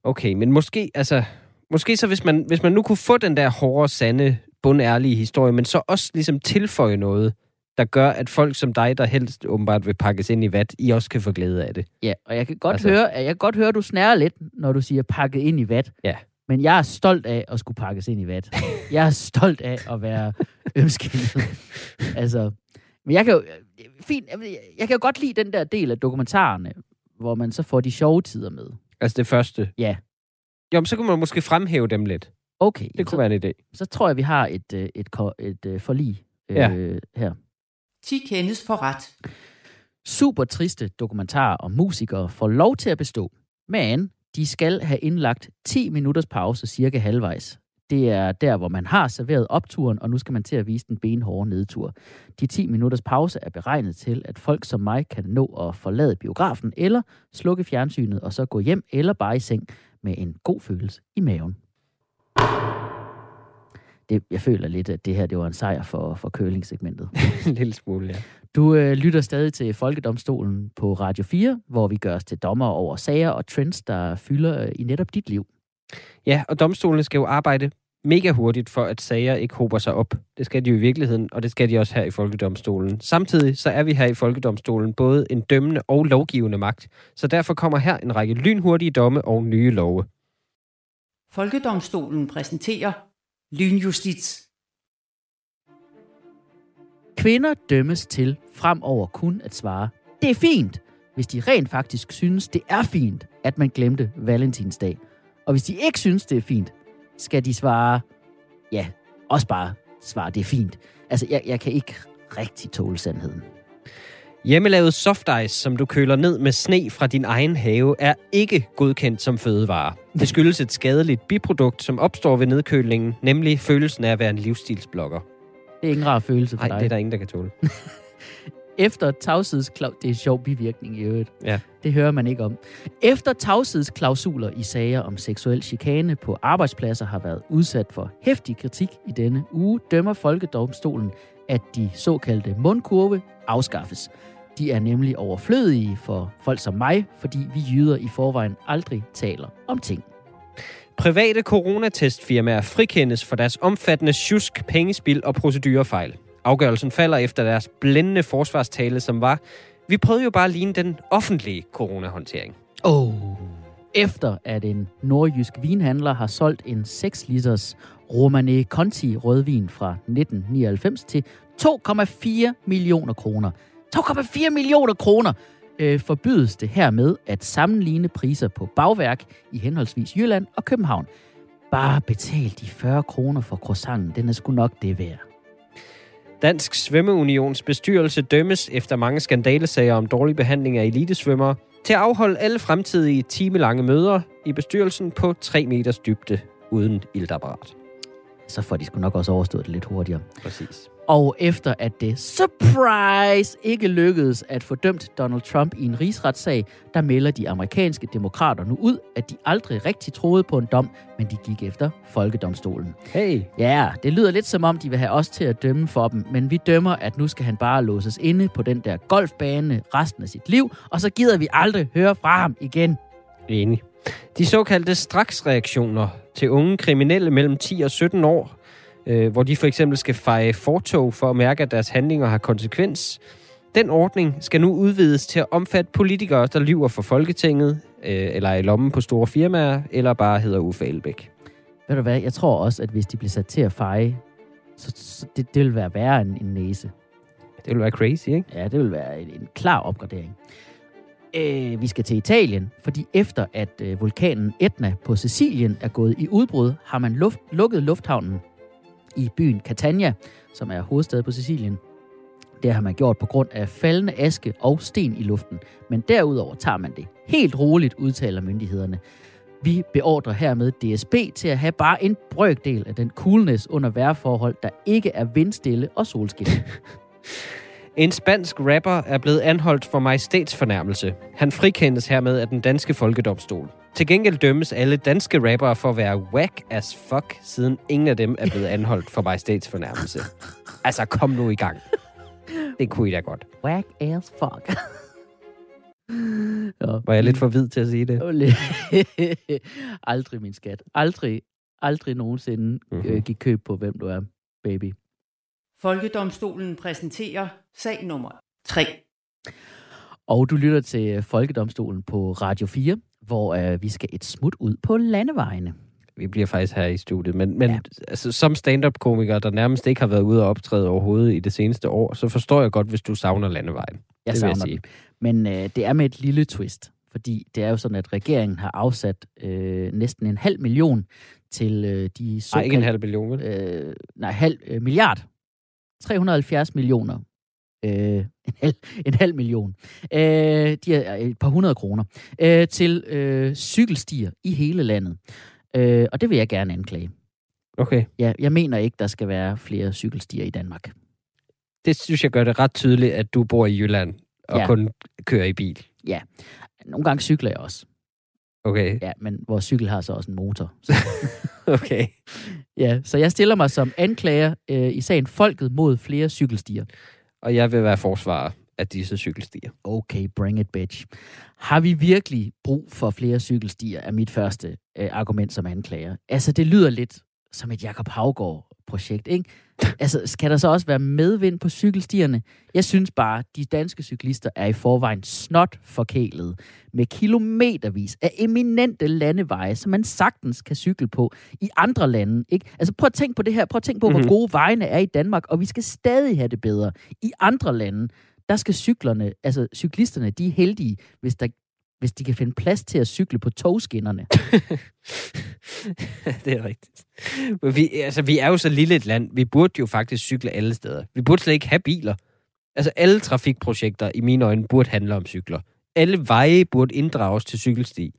Okay, men måske, altså, måske så hvis man, hvis man nu kunne få den der hårde, sande, bundærlige historie, men så også ligesom tilføje noget, der gør, at folk som dig, der helst åbenbart vil pakkes ind i vat, I også kan få glæde af det. Ja, og jeg kan godt, altså... høre, jeg kan godt høre, at du snærer lidt, når du siger pakket ind i vat. Ja. Men jeg er stolt af at skulle pakkes ind i vat. jeg er stolt af at være ømskindet. [laughs] altså, men jeg kan jo, fint, jeg, kan jo godt lide den der del af dokumentarerne, hvor man så får de sjove tider med. Altså det første. Ja. Jo, men så kunne man måske fremhæve dem lidt. Okay, Det kunne så, være en idé. så tror jeg, vi har et, øh, et, et, et forlig øh, Ja. her. 10 kendes for ret. super triste dokumentarer om musikere får lov til at bestå, men de skal have indlagt 10 minutters pause cirka halvvejs. Det er der, hvor man har serveret opturen, og nu skal man til at vise den benhårde nedtur. De 10 minutters pause er beregnet til, at folk som mig kan nå at forlade biografen, eller slukke fjernsynet og så gå hjem, eller bare i seng med en god følelse i maven. Det, jeg føler lidt, at det her det var en sejr for, for curling-segmentet. [laughs] en lille smule, ja. Du øh, lytter stadig til Folkedomstolen på Radio 4, hvor vi gør os til dommer over sager og trends, der fylder øh, i netop dit liv. Ja, og domstolene skal jo arbejde mega hurtigt for, at sager ikke hober sig op. Det skal de jo i virkeligheden, og det skal de også her i Folkedomstolen. Samtidig så er vi her i Folkedomstolen både en dømmende og lovgivende magt, så derfor kommer her en række lynhurtige domme og nye love. Folkedomstolen præsenterer Lynjustits. Kvinder dømmes til fremover kun at svare, det er fint, hvis de rent faktisk synes, det er fint, at man glemte valentinsdag. Og hvis de ikke synes, det er fint, skal de svare, ja, også bare svare, det er fint. Altså, jeg, jeg kan ikke rigtig tåle sandheden. Hjemmelavet soft ice, som du køler ned med sne fra din egen have, er ikke godkendt som fødevare. Det skyldes et skadeligt biprodukt, som opstår ved nedkølingen, nemlig følelsen af at være en livsstilsblogger. Det er ingen rar følelse for Nej, dig. det er der ingen, der kan tåle. [laughs] Efter tavshedsklausuler... Det er en sjov bivirkning i øvrigt. Ja. Det hører man ikke om. Efter tavshedsklausuler i sager om seksuel chikane på arbejdspladser har været udsat for hæftig kritik i denne uge, dømmer Folkedomstolen, at de såkaldte mundkurve afskaffes. De er nemlig overflødige for folk som mig, fordi vi jyder i forvejen aldrig taler om ting. Private coronatestfirmaer frikendes for deres omfattende tjusk, pengespil og procedurefejl. Afgørelsen falder efter deres blændende forsvarstale, som var, vi prøvede jo bare at ligne den offentlige coronahåndtering. Oh. Efter at en nordjysk vinhandler har solgt en 6 liters Romane Conti rødvin fra 1999 til 2,4 millioner kroner. 2,4 millioner kroner! Øh, forbydes det hermed at sammenligne priser på bagværk i henholdsvis Jylland og København. Bare betal de 40 kroner for croissanten, den er sgu nok det værd. Dansk Svømmeunions bestyrelse dømmes efter mange skandalesager om dårlig behandling af elitesvømmere til at afholde alle fremtidige timelange møder i bestyrelsen på 3 meters dybde uden iltapparat. Så får de sgu nok også overstået det lidt hurtigere. Præcis. Og efter at det, surprise, ikke lykkedes at få dømt Donald Trump i en rigsretssag, der melder de amerikanske demokrater nu ud, at de aldrig rigtig troede på en dom, men de gik efter folkedomstolen. Hey. Ja, det lyder lidt som om, de vil have os til at dømme for dem, men vi dømmer, at nu skal han bare låses inde på den der golfbane resten af sit liv, og så gider vi aldrig høre fra ham igen. Enig. De såkaldte straksreaktioner til unge kriminelle mellem 10 og 17 år, øh, hvor de for eksempel skal feje fortog for at mærke, at deres handlinger har konsekvens. Den ordning skal nu udvides til at omfatte politikere, der lyver for Folketinget, øh, eller er i lommen på store firmaer, eller bare hedder Uffe Elbæk. Ved du hvad, jeg tror også, at hvis de bliver sat til at feje, så, så det, det vil være værre end en næse. Det vil være crazy, ikke? Ja, det vil være en, en klar opgradering. Øh, vi skal til Italien, fordi efter at øh, vulkanen Etna på Sicilien er gået i udbrud, har man luft, lukket lufthavnen i byen Catania, som er hovedstad på Sicilien. Det har man gjort på grund af faldende aske og sten i luften. Men derudover tager man det helt roligt, udtaler myndighederne. Vi beordrer hermed DSB til at have bare en brøkdel af den coolness under vejrforhold, der ikke er vindstille og solskin. [laughs] En spansk rapper er blevet anholdt for majestætsfornærmelse. Han frikendes hermed af den danske folkedomstol. Til gengæld dømmes alle danske rappere for at være whack as fuck, siden ingen af dem er blevet anholdt for majestætsfornærmelse. Altså, kom nu i gang. Det kunne I da godt. Whack as fuck. Nå, Var jeg lidt for vid til at sige det? Aldrig, min skat. Aldrig, aldrig nogensinde Mhm. øh, give køb på, hvem du er, baby. Folkedomstolen præsenterer sag nummer 3. Og du lytter til Folkedomstolen på Radio 4, hvor øh, vi skal et smut ud på landevejene. Vi bliver faktisk her i studiet. Men, men Ja. altså, som stand-up-komiker, der nærmest ikke har været ude og optræde overhovedet i det seneste år, så forstår jeg godt, hvis du savner landevejen. Jeg det vil jeg savner sige. den. Men øh, det er med et lille twist, fordi det er jo sådan, at regeringen har afsat øh, næsten en halv million til øh, de Nej, såkaldte... ikke en halv million, vel? øh, nej, halv øh, milliard. 370 millioner. Øh, en, halv, en halv million. Øh, de er øh, et par hundrede kroner. Øh, til øh, cykelstier i hele landet. Øh, og det vil jeg gerne anklage. Okay. Ja, jeg mener ikke, der skal være flere cykelstier i Danmark. Det synes jeg gør det ret tydeligt, at du bor i Jylland og Ja. ja. kun kører i bil. Nogle gange cykler jeg også. Okay. Ja, men vores cykel har så også en motor. Så, [laughs] Okay. ja, så jeg stiller mig som anklager øh, i sagen Folket mod flere cykelstier. Og jeg vil være forsvarer af disse cykelstier. Okay, bring it, bitch. Har vi virkelig brug for flere cykelstier, er mit første øh, argument som anklager. Altså, det lyder lidt som et Jakob Havgård-projekt, ikke? Altså, skal der så også være medvind på cykelstierne? Jeg synes bare, de danske cyklister er i forvejen snot forkælede med kilometervis af eminente landeveje, som man sagtens kan cykle på i andre lande. Ikke? Altså prøv at tænke på det her. Prøv at tænke på, mm-hmm. Mhm. hvor gode vejene er i Danmark, og vi skal stadig have det bedre. I andre lande, der skal cyklerne, altså cyklisterne, de er heldige, hvis, der, hvis de kan finde plads til at cykle på togskinnerne. [laughs] det er rigtigt. Men vi, altså, vi er jo så lille et land. Vi burde jo faktisk cykle alle steder. Vi burde slet ikke have biler. Altså, alle trafikprojekter, i mine øjne, burde handle om cykler. Alle veje burde inddrages til cykelsti.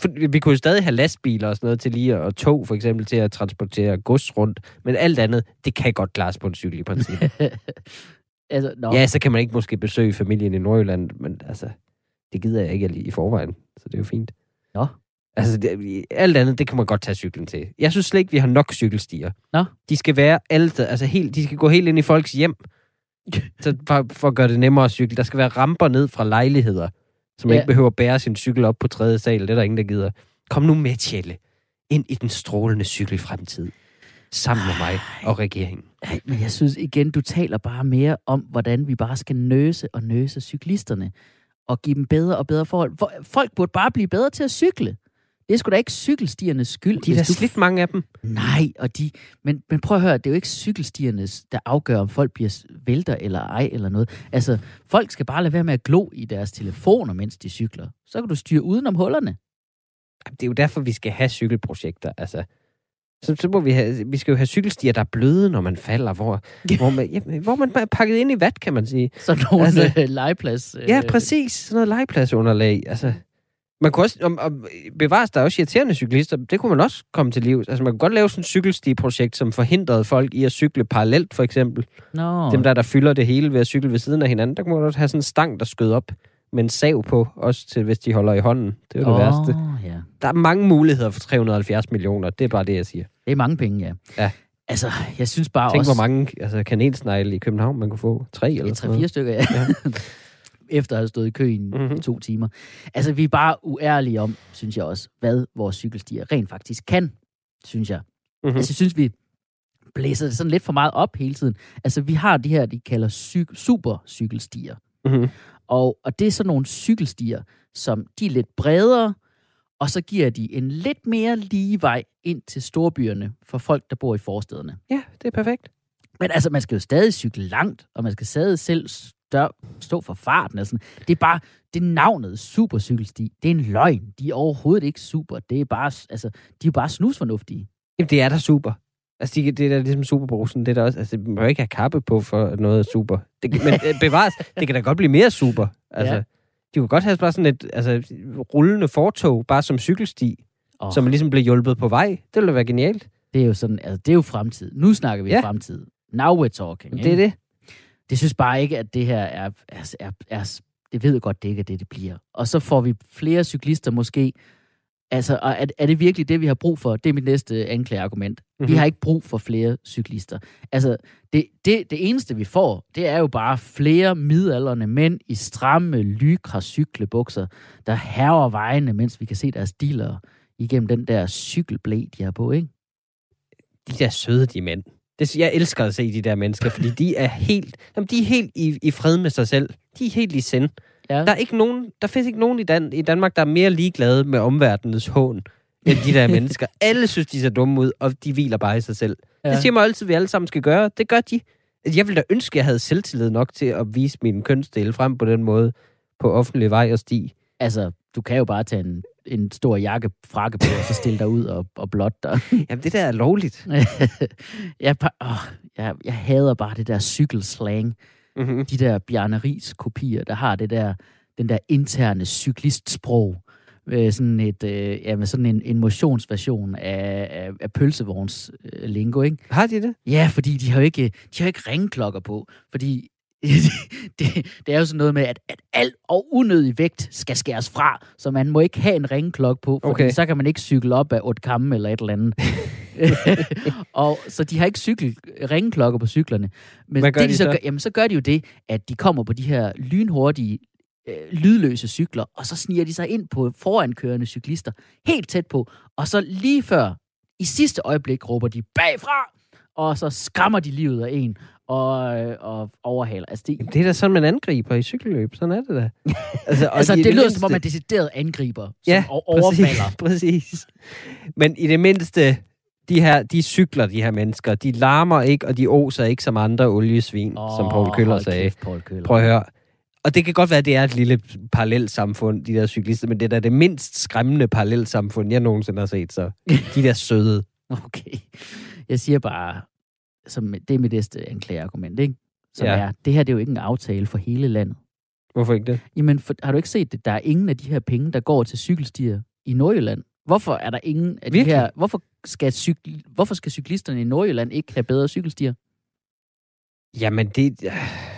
For vi kunne jo stadig have lastbiler og sådan noget til lige, og tog for eksempel til at transportere gods rundt. Men alt andet, det kan godt klares på en cykel i princippet. [laughs] altså, nå. ja, så kan man ikke måske besøge familien i Nordjylland, men altså, det gider jeg ikke i forvejen. Så det er jo fint. Nå. Altså, det, alt andet, det kan man godt tage cyklen til. Jeg synes slet ikke, vi har nok cykelstier. Nå. De skal være alle. Altså, helt, de skal gå helt ind i folks hjem. [laughs] så for, for at gøre det nemmere at cykle. Der skal være ramper ned fra lejligheder, så man Ja. ja. ikke behøver at bære sin cykel op på tredje sal. Det er der ingen, der gider. Kom nu med, Tjelle. Ind i den strålende cykelfremtid. Sammen med mig og regeringen. Ej, men jeg synes igen, du taler bare mere om, hvordan vi bare skal nøse og nøse cyklisterne, og give dem bedre og bedre forhold. Folk burde bare blive bedre til at cykle. Det er sgu da ikke cykelstiernes skyld. De er da du- slidt mange af dem. Nej, og de, men, men prøv at høre, det er jo ikke cykelstiernes, der afgør, om folk bliver vælter eller ej eller noget. Altså, folk skal bare lade være med at glo i deres telefoner, mens de cykler. Så kan du styre udenom hullerne. Det er jo derfor, vi skal have cykelprojekter. Altså, så, så må vi have, vi skal jo have cykelstier, der er bløde, når man falder, hvor, [laughs] hvor, man, ja, hvor man er pakket ind i vat, kan man sige. Så nogle Altså- altså, legeplads. Ja, præcis. Sådan noget legepladsunderlag. Altså, Man kunne også, om, om, bevares der er også irriterende cyklister, det kunne man også komme til liv. Altså man kunne godt lave sådan et cykelstiprojekt, som forhindrede folk i at cykle parallelt, for eksempel. Nå, Dem der, der fylder det hele ved at cykle ved siden af hinanden, der kunne man også have sådan en stang, der skød op med en sav på, også til, hvis de holder i hånden. Det er jo det værste. Ja. Der er mange muligheder for 370 millioner, det er bare det, jeg siger. Det er mange penge, ja. Ja. Altså, jeg synes bare Tænk, også... hvor mange altså, kanelsnegle i København man kunne få. Tre eller Ja, tre-fire stykker, ja. Ja. [laughs] Efter at have stået i kø i Mhm. mm-hmm. to timer. Altså, vi er bare uærlige om, synes jeg også, hvad vores cykelstier rent faktisk kan, synes jeg. Mhm. Mm-hmm. Altså, jeg synes, vi blæser det sådan lidt for meget op hele tiden. Altså, vi har de her, de kalder cyk- supercykelstier. Mhm. Og, og det er sådan nogle cykelstier, som de er lidt bredere, og så giver de en lidt mere lige vej ind til storbyerne for folk, der bor i forstederne. Ja, det er perfekt. Men altså, man skal jo stadig cykle langt, og man skal stadig selv stør, stå for farten. Altså, det er bare, det er navnet supercykelsti. Det er en løgn. De er overhovedet ikke super. Det er bare, altså, de er bare snusfornuftige. Jamen, det er da super. Altså, det, det er da ligesom superbrusen. Det er da også, altså, man må ikke have kappe på for noget er super. Det, men øh, bevares, det kan da godt blive mere super. Altså, Ja. de kunne godt have bare sådan et altså, rullende fortog, bare som cykelsti, oh. som ligesom blev hjulpet på vej. Det ville da være genialt. det er jo sådan, altså, det er jo fremtid. Nu snakker vi Ja. fremtid. Now we're talking. Det er det. det synes bare ikke, at det her er, er, er, er det ved godt, det ikke er det, det bliver. Og så får vi flere cyklister måske. Altså, og er, er det virkelig det, vi har brug for? Det er mit næste anklageargument. Mm-hmm. Vi Mhm. har ikke brug for flere cyklister. Altså, det, det, det eneste, vi får, det er jo bare flere midalderne mænd i stramme, lykra cyklebukser, der herrer vejene, mens vi kan se deres dealer igennem den der cykelblæ, de har på, ikke? De der søde, de mænd. Det, jeg elsker at se de der mennesker, fordi de er helt, jamen, de er helt i, i fred med sig selv. De er helt i sind. Ja. Der, er ikke nogen, der findes ikke nogen i, Dan, i Danmark, der er mere ligeglade med omverdenens hån, end de der [laughs] mennesker. Alle synes, de ser dumme ud, og de hviler bare i sig selv. Ja. Det siger mig altid, at vi alle sammen skal gøre. Det gør de. Jeg ville da ønske, at jeg havde selvtillid nok til at vise min kønsdel frem på den måde på offentlig vej og sti. Altså, du kan jo bare tage en, en stor jakke, frakke på, og så stille dig ud og, og blot dig. [laughs] Jamen, det der er lovligt. [laughs] jeg, bare, åh, jeg, jeg hader bare det der cykelslang. Mm-hmm. De der Bjarne Ries kopier, der har det der, den der interne cyklistsprog. Med sådan, et, øh, ja, med sådan en, en motionsversion af, af, af pølsevogns øh, lingo, ikke? Har de det? Ja, fordi de har jo ikke, de har ikke ringklokker på. Fordi [laughs] det, det er jo sådan noget med, at, at al og unødig vægt skal skæres fra, så man må ikke have en ringklokke på, for Okay. så kan man ikke cykle op af Otkamme eller et eller andet. [laughs] og så de har ikke cykel, ringklokker på cyklerne. Men det, de så? så? Gør, jamen, så gør de jo det, at de kommer på de her lynhurtige, øh, lydløse cykler, og så sniger de sig ind på forankørende cyklister, helt tæt på, og så lige før, i sidste øjeblik, råber de bagfra, og så skræmmer de livet af en, og, øh, og overhaler. Altså, det, Jamen, det er da sådan, man angriber i cykelløb. Sådan er det da. [laughs] Altså, og altså, i det lyder mindste- som om, man decideret angriber, som Ja, o- overfalder. Præcis, [laughs] præcis. Men i det mindste, de her, de cykler, de her mennesker, de larmer ikke, og de oser ikke som andre oliesvin, oh, som Paul Køller sagde. Kæft, Paul Køller. Prøv at høre. Og det kan godt være, at det er et lille parallelt samfund, de der cyklister, men det er da det mindst skræmmende parallelt samfund, jeg nogensinde har set, så de der søde. [laughs] Okay. Jeg siger bare, som, det er mit næste anklageargument, ikke? Som Ja. er, det her det er jo ikke en aftale for hele landet. Hvorfor ikke det? Jamen, for, har du ikke set det? Der er ingen af de her penge, der går til cykelstier i Nordjylland. Hvorfor er der ingen af de Virkelig? her... Hvorfor skal, cykl, hvorfor skal cyklisterne i Nordjylland ikke have bedre cykelstier? Jamen, det,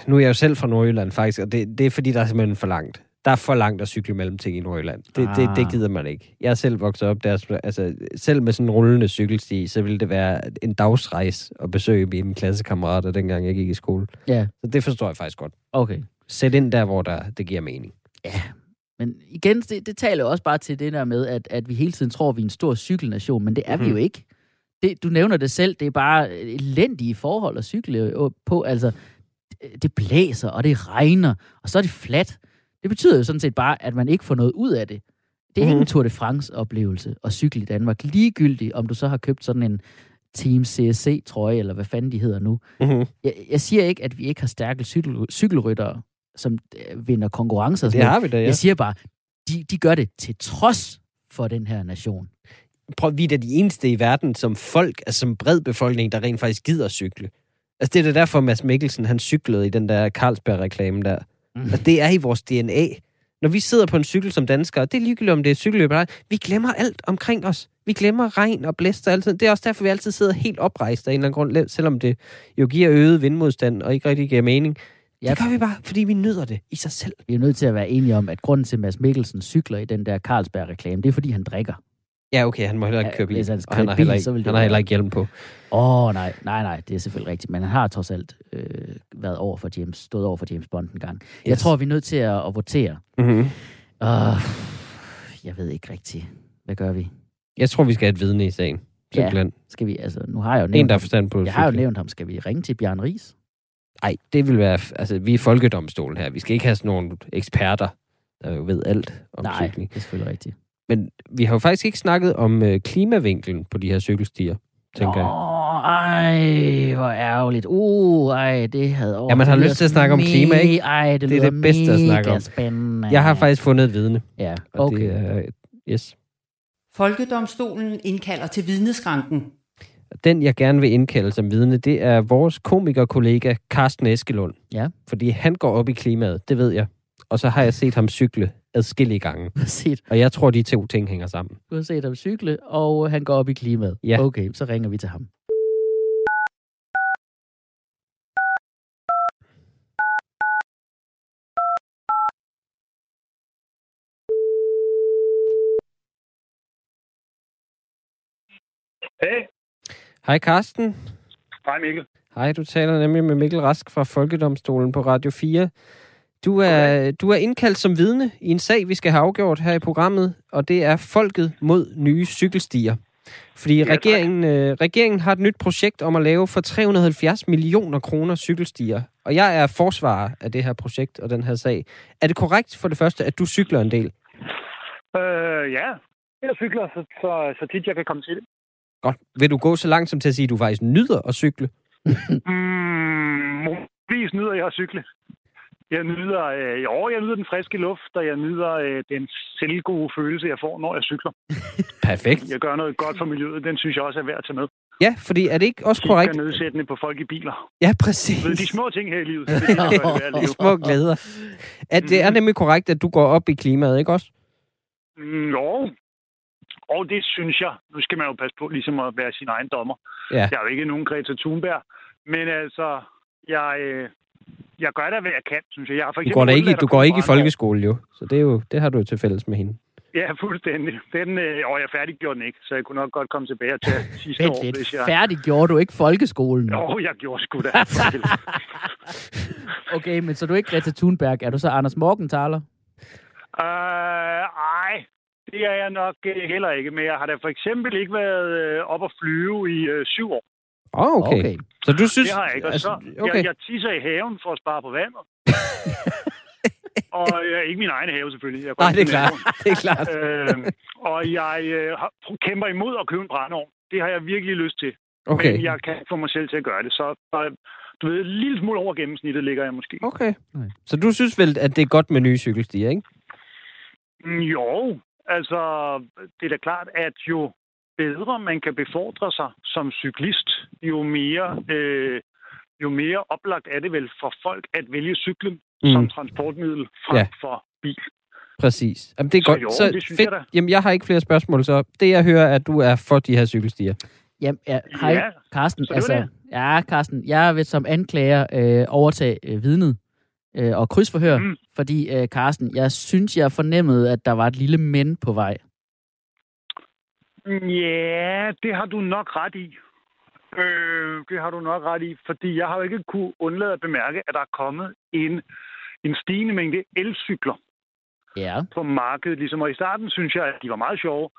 nu er jeg jo selv fra Nordjylland faktisk, og det, det er fordi, der er simpelthen for langt. Der er for langt at cykle mellem ting i Nordjylland. Det, ah. det, det Ah. gider man ikke. Jeg er selv vokset op der, altså selv med sådan en rullende cykelsti, så ville det være en dagsrejse at besøge mine klassekammerater, dengang jeg gik i skole. Ja, Så det forstår jeg faktisk godt. okay. Sæt ind der, hvor der, det giver mening. Ja, men igen, det, det taler jo også bare til det der med, at, at vi hele tiden tror, at vi er en stor cykelnation, men det er mm. vi Mhm. jo ikke. Det, du nævner det selv, det er bare elendige forhold at cykle på. Altså, det blæser, og det regner, og så er det fladt. Det betyder jo sådan set bare, at man ikke får noget ud af det. Det er mm. Mhm. ikke en Tour de France-oplevelse at cykle i Danmark. Ligegyldigt, om du så har købt sådan en Team CSC-trøje, eller hvad fanden de hedder nu. Mm-hmm. Jeg, jeg siger ikke, at vi ikke har stærke cykel, cykelryttere, som øh, vinder konkurrencer. Det har vi da, ja. Jeg siger bare, de, de gør det til trods for den her nation. Prøv, vi er da de eneste i verden som folk, altså som bred befolkning, der rent faktisk gider cykle. Altså det er da derfor, Mads Mikkelsen, han cyklede i den der Carlsberg-reklame der. Mm. Altså, det er i vores DNA. når vi sidder på en cykel som danskere, det er ligegyldigt, om det er cykelløb eller ej, vi glemmer alt omkring os. Vi glemmer regn og blæst og alt sådan. Det er også derfor, vi altid sidder helt oprejst af en eller anden grund, selvom det jo giver øget vindmodstand og ikke rigtig giver mening. Ja. Det gør vi bare, fordi vi nyder det i sig selv. Vi er nødt til at være enige om, at grunden til, at Mads Mikkelsen cykler i den der Carlsberg-reklame, det er, fordi han drikker. Ja, okay, han må heller ikke Ja, køre bil. hvis han og han har bil, heller ikke, han har heller være- ikke hjelm på. Åh, oh, nej, nej, nej, det er selvfølgelig rigtigt. Men han har trods alt øh, været over for James, stået over for James Bond en gang. Yes. Jeg tror, vi er nødt til at, at votere. Mm-hmm. Uh, jeg ved ikke rigtigt. Hvad gør vi? Jeg tror, vi skal have et vidne i sagen. Ja. Simpelthen. Skal vi, altså, nu har jeg jo En, nævnt der har ham. forstand på Jeg har jo nævnt ham. Skal vi ringe til Bjørn Ries? Nej, det vil være... Altså, vi er folkedomstolen her. Vi skal ikke have sådan nogle eksperter, der jo ved alt om Nej, cykling. det er selvfølgelig rigtigt. Men vi har jo faktisk ikke snakket om øh, klimavinklen på de her cykelstier, tænker jeg. Åh, ej, hvor ærgerligt. Uh, ej, det havde over. Ja, man har lyst til at snakke om klima, ikke? Ej, det, Det er det bedste at snakke om. spændende. Jeg har faktisk fundet et vidne, Ja, og okay. det er... Yes. Folkedomstolen indkalder til vidneskranken. Den, jeg gerne vil indkalde som vidne, det er vores komikerkollega Carsten Eskelund. Ja. Fordi han går op i klimaet, det ved jeg. Og så har jeg set ham cykle adskillige gange. Du har set, Og jeg tror, de to ting hænger sammen. du har set ham cykle, og han går op i klimaet. Ja. Okay, så ringer vi til ham. Hey, Hej Carsten. hej Mikkel. Hej, du taler nemlig med Mikkel Rask fra Folkedomstolen på Radio 4. Du er, du er indkaldt som vidne i en sag, vi skal have afgjort her i programmet, og det er Folket mod nye cykelstier. Fordi tak. regeringen, øh, regeringen har et nyt projekt om at lave for 370 millioner kroner cykelstier. Og jeg er forsvarer af det her projekt og den her sag. Er det korrekt for det første, at du cykler en del? Øh, ja, jeg cykler, så, så, så tit jeg kan komme til det. Godt. Vil du gå så langt som til at sige, at du faktisk nyder at cykle? Mm, muligvis nyder jeg at cykle. Jeg nyder, øh, jo, jeg nyder den friske luft, og jeg nyder øh, den selvgode følelse, jeg får, når jeg cykler. [laughs] Perfekt. Jeg gør noget godt for miljøet, den synes jeg også er værd at tage med. Ja, fordi er det ikke også Det korrekt? er nedsættende på folk i biler. Ja, Du ved, præcis. de små ting her i livet, det er det, [laughs] det De små glæder. At det er nemlig korrekt, at du går op i klimaet, ikke også? Mm, jo, og det synes jeg. Nu skal man jo passe på ligesom at være sin egen dommer. Ja. Jeg er jo ikke nogen Greta Thunberg, men altså, jeg, øh, jeg gør da, hvad jeg kan, synes jeg. jeg har for Du går, da ikke, du går ikke i folkeskole, jo. Så det, er jo, det har du jo til fælles med hende. Ja, fuldstændig. Den, øh, og jeg færdiggjorde den ikke, så jeg kunne nok godt komme tilbage til [laughs] sidste Vent år, lidt, hvis jeg... færdig gjorde du ikke folkeskolen? Jo, jeg gjorde sgu da. [laughs] Okay, men så du er ikke Greta Thunberg. Er du så Anders Morgenthaler? Øh, ej, det er jeg nok øh, heller ikke, men jeg har da for eksempel ikke været øh, op at flyve i øh, syv år. Åh, oh, okay. okay. Så du synes... Det har jeg ikke. Og altså, så, okay. jeg, jeg tisser i haven for at spare på vandet. [laughs] og øh, ikke min egen have, selvfølgelig. Jeg Nej, ikke det er klart. [laughs] Det er klart. øh, og jeg øh, kæmper imod at købe en brændeovn. Det har jeg virkelig lyst til. Okay. Men jeg kan få mig selv til at gøre det. Så øh, du ved, en lille smule over gennemsnittet ligger jeg måske. Okay. Nej. Så du synes vel, at det er godt med nye cykelstier, ikke? Mm, Jo, altså det er da klart, at jo bedre man kan befordre sig som cyklist, jo mere, øh, jo mere oplagt er det vel for folk at vælge cyklen mm. som transportmiddel frem Ja. ja. for bil. Præcis. Jamen, det er Så godt. jo, det synes jeg da. Jamen, jeg har ikke flere spørgsmål, så det jeg hører, er, at du er for de her cykelstier. Jamen, ja, hej, Ja, Carsten. så Altså, det. ja, Carsten, jeg vil som anklager øh, overtage øh, vidnet øh, og krydsforhør. Mm. fordi, øh, Carsten, jeg synes, jeg fornemmede, at der var et lille men på vej. Ja, det har du nok ret i. Øh, det har du nok ret i, fordi jeg har jo ikke kunne undlade at bemærke, at der er kommet en, en stigende mængde elcykler. Ja. på markedet. Ligesom. Og i starten synes jeg, at de var meget sjove.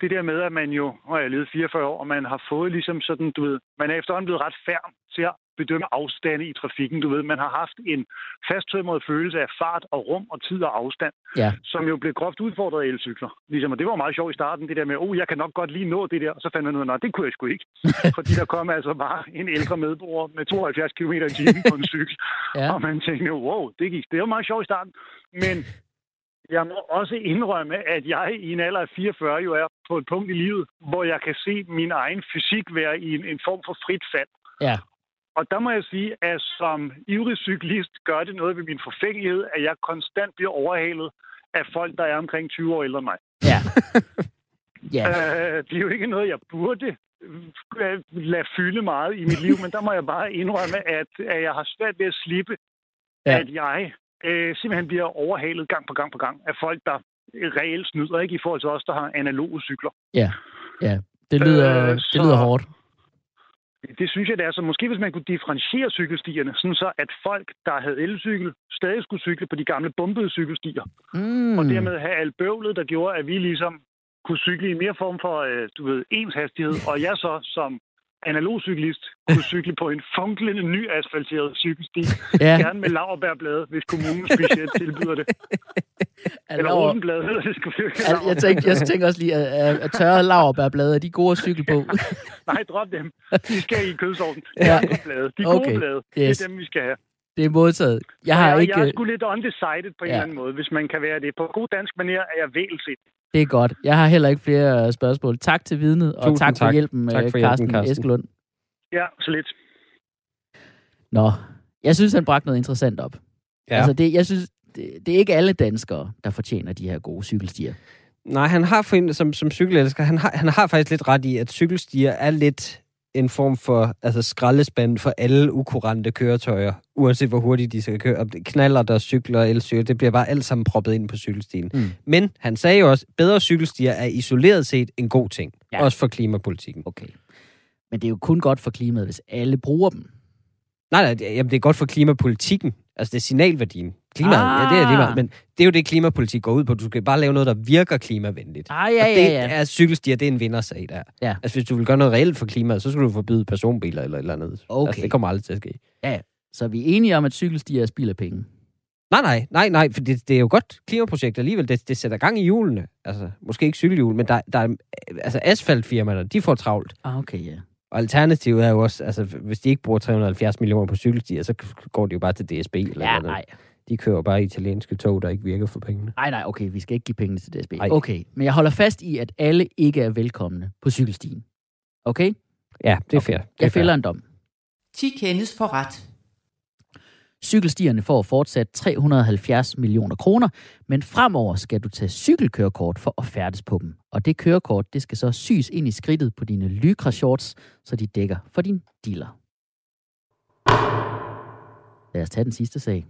Det der med, at man jo, og jeg har levet 44 år, og man har fået ligesom sådan, du ved, man er efterhånden blevet ret færm til at bedømme afstande i trafikken. Du ved, man har haft en fasttømret følelse af fart og rum og tid og afstand, Ja. som jo blev groft udfordret af elcykler. Ligesom, og det var meget sjovt i starten, det der med, oh, jeg kan nok godt lige nå det der, og så fandt man ud af, nej, det kunne jeg sgu ikke. [laughs] Fordi der kom altså bare en ældre medborger med 72 km i timen på en cykel, [laughs] Ja. og man tænkte, wow, det gik. Det var meget sjovt i starten. Men jeg må også indrømme, at jeg i en alder af 44 jo er på et punkt i livet, hvor jeg kan se min egen fysik være i en, en form for frit fald. Ja. Og der må jeg sige, at som ivrig cyklist gør det noget ved min forfængelighed, at jeg konstant bliver overhalet af folk, der er omkring 20 år ældre end mig. Ja. [laughs] ja. Øh, det er jo ikke noget, jeg burde øh, lade fylde meget i mit liv, men der må jeg bare indrømme, at, at jeg har svært ved at slippe, Ja. at jeg øh, simpelthen bliver overhalet gang på gang på gang af folk, der reelt snyder, ikke i forhold til os, der har analoge cykler. Ja. Ja. Det lyder, Øh, det så- lyder hårdt. Det synes jeg, det er. Så måske hvis man kunne differentiere cykelstierne, sådan så at folk, der havde elcykel, stadig skulle cykle på de gamle bumpede cykelstier, Mm. og dermed have alt bøvlet, der gjorde, at vi ligesom kunne cykle i mere form for, øh, du ved, ens hastighed, og jeg så som analogcyklist kunne cykle på en funklende ny asfalteret cykelsti, Ja. gerne med laverbærblade, hvis kommunen specielt tilbyder det. [laughs] Eller Laver- uden blade, hedder det det Al- jeg, tænker, jeg tænker også lige, at, at- tørrede laverbærblade, er de gode at cykle på? [laughs] Nej, drop dem. De skal i kødsovnen. Ja. [laughs] Ja. De blade. De gode Okay. blade. Yes. Det er dem, vi skal have. Det er modtaget. Jeg har jeg, ikke... jeg er sgu lidt undecided på en Ja. eller anden måde, hvis man kan være det. På god dansk manér er jeg vælset. Det er godt. Jeg har heller ikke flere øh, spørgsmål. Tak til vidnet, og Tusind tak, for tak. hjælpen, Tak øh, for Carsten, Carsten. Eskelund. Ja, så lidt. Nå, jeg synes, han bragte noget interessant op. Ja. Altså, det, jeg synes, det, det er ikke alle danskere, der fortjener de her gode cykelstier. Nej, han har for en, som, som cykelelsker, han har, han har faktisk lidt ret i, at cykelstier er lidt en form for altså skraldespand for alle ukurante køretøjer, uanset hvor hurtigt de skal køre. Om det Knaller, der cykler og elcykler, det bliver bare alt sammen proppet ind på cykelstien. Mm. Men han sagde jo også, bedre cykelstier er isoleret set en god ting. Ja. Også for klimapolitikken. Okay. Men det er jo kun godt for klimaet, hvis alle bruger dem. Nej, nej, jamen, det er godt for klimapolitikken. Altså, det er signalværdien. Klimaet, Ah. ja, det er lige meget. Men det er jo det, klimapolitik går ud på. Du skal bare lave noget, der virker klimavenligt. Ah, ja, Og ja, det ja. er cykelstier, det er en vindersag der. Ja. Altså, hvis du vil gøre noget reelt for klimaet, så skal du forbyde personbiler eller et eller andet. Okay. Altså, det kommer aldrig til at ske. Så vi er enige om, at cykelstier er spild af penge. Nej, nej, nej, nej, for det, det er jo godt klimaprojekt alligevel. Det, det sætter gang i hjulene. Altså, måske ikke cykelhjul, men der, der er, altså asfaltfirmaerne, de får travlt. Ah, okay, ja. Og alternativet er jo også, altså, hvis de ikke bruger 370 millioner på cykelstier, så går de jo bare til DSB eller Ja, noget. nej. De kører bare italienske tog, der ikke virker for pengene. Nej, nej, okay, vi skal ikke give pengene til DSB. Ej. Okay, men jeg holder fast i, at alle ikke er velkomne på cykelstien. Okay? Ja, det er fair. Det er Jeg fair. fælder en dom. 10 kendes for ret. Cykelstierne får fortsat 370 millioner kroner, men fremover skal du tage cykelkørekort for at færdes på dem. Og det kørekort, det skal så sys ind i skridtet på dine Lycra shorts, så de dækker for din dealer. Lad os tage den sidste sag.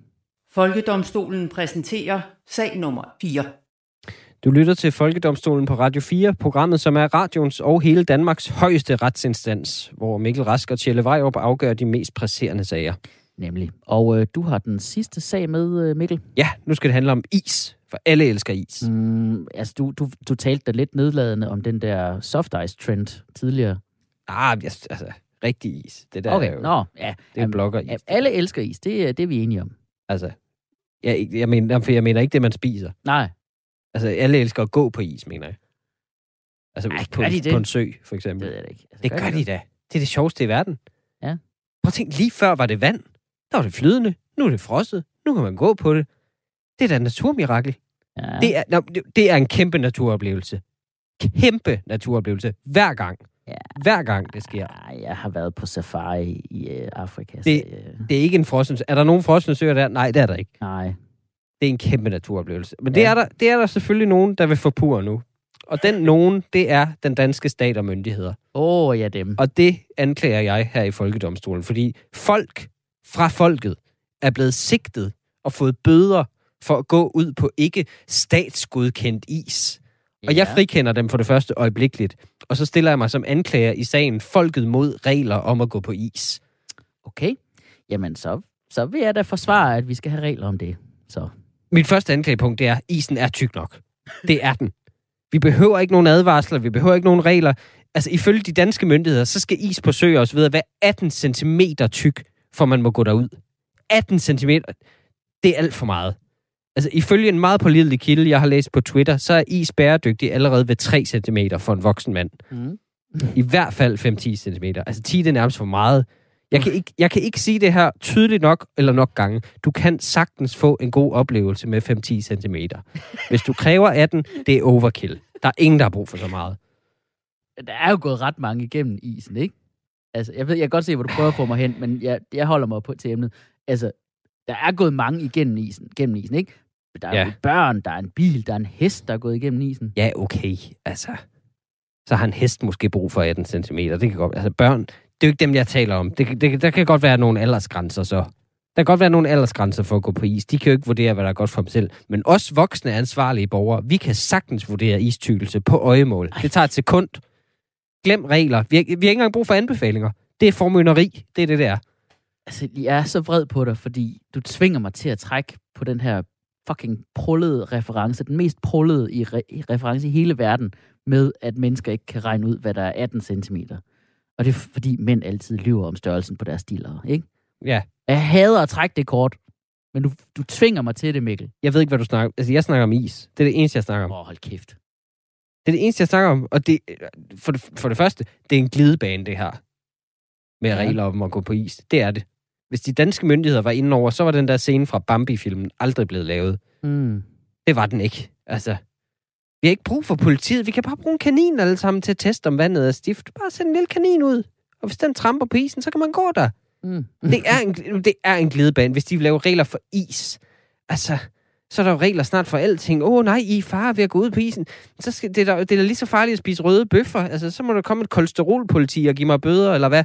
Folkedomstolen præsenterer sag nummer 4. Du lytter til Folkedomstolen på Radio 4, programmet som er radions og hele Danmarks højeste retsinstans, hvor Mikkel Rask og Tjelle Vejrup afgør de mest presserende sager. Nemlig. Og øh, du har den sidste sag med, øh, Mikkel. Ja, nu skal det handle om is, for alle elsker is. Mm, altså, du, du, du talte da lidt nedladende om den der soft ice trend tidligere. Ah, yes, altså, rigtig is. Det der er Okay, jo, nå, ja. det er blogger is. ja. Alle elsker is, det, er- det er vi enige om. Altså, jeg, jeg, mener, for jeg mener ikke det, man spiser. Nej, Altså, alle elsker at gå på is, mener jeg. Altså, Ej, på, gør de det? på en sø, for det eksempel. ved jeg ikke. Altså, Det gør de da. Det er det sjoveste i verden. Ja. Prøv at tænke, lige før var det vand. Der var det flydende. Nu er det frosset. Nu kan man gå på det. Det er da et naturmirakel. Ja. Det, er, det- det er en kæmpe naturoplevelse. Kæmpe naturoplevelse. Hver gang. Ja. Hver gang det sker. Ej, jeg har været på safari i øh, Afrika. Det- så, øh, Det er ikke en frossen Er der nogen frosne søer der? Nej, det er der ikke. nej. Det er en kæmpe naturoplevelse. Men det, Ja. er der, det er der selvfølgelig nogen, der vil forpure nu. Og den nogen, det er den danske stat og myndigheder. Åh, oh, ja, dem. Og det anklager jeg her i Folkedomstolen, fordi folk fra folket er blevet sigtet og fået bøder for at gå ud på ikke statsgodkendt is. Og jeg frikender dem for det første øjeblikkeligt. Og så stiller jeg mig som anklager i sagen Folket mod regler om at gå på is. Okay. Jamen, så, så vil jeg da forsvare, at vi skal have regler om det. Så. Mit første anklagepunkt det er, at isen er tyk nok. Det er den. Vi behøver ikke nogen advarsler, vi behøver ikke nogen regler. Altså, ifølge de danske myndigheder, så skal is på søer videre være 18 cm tyk, for man må gå derud. 18 cm, det er alt for meget. Altså, ifølge en meget pålidelig kilde, jeg har læst på Twitter, så er is bæredygtig allerede ved 3 cm for en voksen mand. Mm. I hvert fald 5-10 cm. Altså 10 det er nærmest for meget. Jeg kan, ikke, jeg kan ikke sige det her tydeligt nok eller nok gange. Du kan sagtens få en god oplevelse med 5-10 cm. Hvis du kræver 18, det er overkill. Der er ingen, der har brug for så meget. Der er jo gået ret mange igennem isen, ikke? Altså, jeg, ved, jeg kan godt se, hvor du prøver at få mig hen, men jeg, jeg holder mig på til emnet. Altså, der er gået mange igennem isen, gennem isen, ikke? Der er Ja. børn, der er en bil, der er en hest, der er gået igennem isen. Ja, okay. Altså, så har en hest måske brug for 18 cm. Det kan godt Altså, børn, det er jo ikke dem, jeg taler om. Det, det, der kan godt være nogle aldersgrænser, så. Der kan godt være nogle aldersgrænser for at gå på is. De kan jo ikke vurdere, hvad der er godt for dem selv. Men os voksne ansvarlige borgere, vi kan sagtens vurdere istykkelse på øjemål. Det tager et sekund. Glem regler. Vi har, vi har ikke engang brug for anbefalinger. Det er formynderi. Det er det der. Altså, jeg er så vred på dig, fordi du tvinger mig til at trække på den her fucking prullede reference, den mest prullede i, re- i reference i hele verden, med at mennesker ikke kan regne ud, hvad der er 18 cm. Og det er fordi mænd altid lyver om størrelsen på deres stillere, ikke? Ja. Jeg hader at trække det kort, men du, du tvinger mig til det, Mikkel. Jeg ved ikke, hvad du snakker om. Altså, jeg snakker om is. Det er det eneste, jeg snakker om. Åh, oh, hold kæft. Det er det eneste, jeg snakker om. Og det, for, det, for det første, det er en glidebane, det her. Med Ja. regler om at gå på is. Det er det. Hvis de danske myndigheder var inde over, så var den der scene fra Bambi-filmen aldrig blevet lavet. Mm. Det var den ikke. Altså, vi har ikke brug for politiet. Vi kan bare bruge en kanin alle sammen til at teste, om vandet er stift. Bare send en lille kanin ud. Og hvis den tramper på isen, så kan man gå der. Mm. Det er en, det er en glidebane, hvis de vil lave regler for is. Altså, så er der jo regler snart for alting. Åh oh, nej, I er far ved at gå ud på isen. Så skal, det, er da, det er da lige så farligt at spise røde bøffer. Altså, så må der komme et kolesterolpoliti og give mig bøder, eller hvad?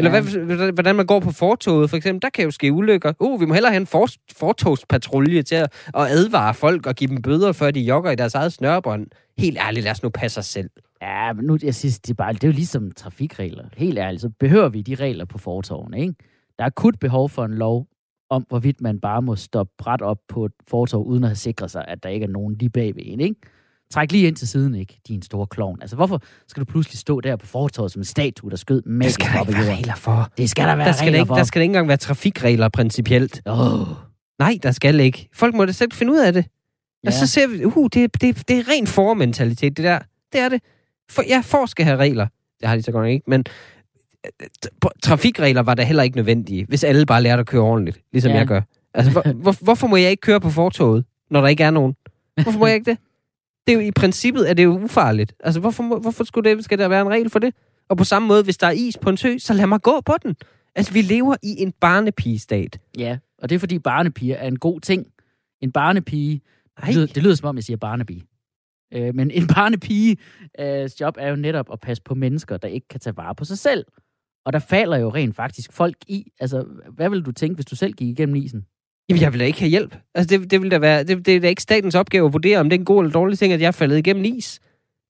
Eller Ja. hvad, hvordan- man går på fortoget, for eksempel. Der kan jo ske ulykker. Uh, vi må hellere have en for, fortogspatrulje til at, at advare folk og give dem bøder, før de jogger i deres eget snørebånd. Helt ærligt, lad os nu passe os selv. Ja, men nu, jeg synes, det er, bare, det er jo ligesom trafikregler. Helt ærligt, så behøver vi de regler på fortovene, ikke? Der er akut behov for en lov om, hvorvidt man bare må stoppe bræt op på et fortov, uden at have sikret sig, at der ikke er nogen lige bagved en, ikke? Træk lige ind til siden, ikke? Din store klovn. Altså, hvorfor skal du pludselig stå der på fortovet som en statue, der skød Det magisk skal der ikke være regler for. Det skal der være Der skal, regler ikke, for. der skal ikke engang være trafikregler principielt. Åh, Nej, der skal ikke. Folk må da selv finde ud af det. Ja. Og så ser vi, uh, det, det, det er ren formentalitet, det der. Det er det. For, ja, for skal have regler. Det har de så godt nok ikke, men øh, t- trafikregler var da heller ikke nødvendige, hvis alle bare lærte at køre ordentligt, ligesom ja. jeg gør. Altså, hvor, hvor, hvorfor må jeg ikke køre på fortoget, når der ikke er nogen? Hvorfor må jeg ikke det? Det er jo i princippet, er det jo ufarligt. Altså, hvorfor, må, hvorfor skulle det, skal der være en regel for det? Og på samme måde, hvis der er is på en sø, så lad mig gå på den. Altså, vi lever i en barnepigestat. Ja, og det er fordi barnepiger er en god ting. En barnepige, det lyder, det lyder som om, jeg siger barnepige. Øh, men en barnepige øh, job er jo netop at passe på mennesker, der ikke kan tage vare på sig selv. Og der falder jo rent faktisk folk i. Altså, hvad vil du tænke, hvis du selv gik igennem isen? Jamen, jeg vil da ikke have hjælp. Altså, det, det, vil da være, det, det er da ikke statens opgave at vurdere, om det er en god eller dårlig ting, at jeg er faldet igennem is.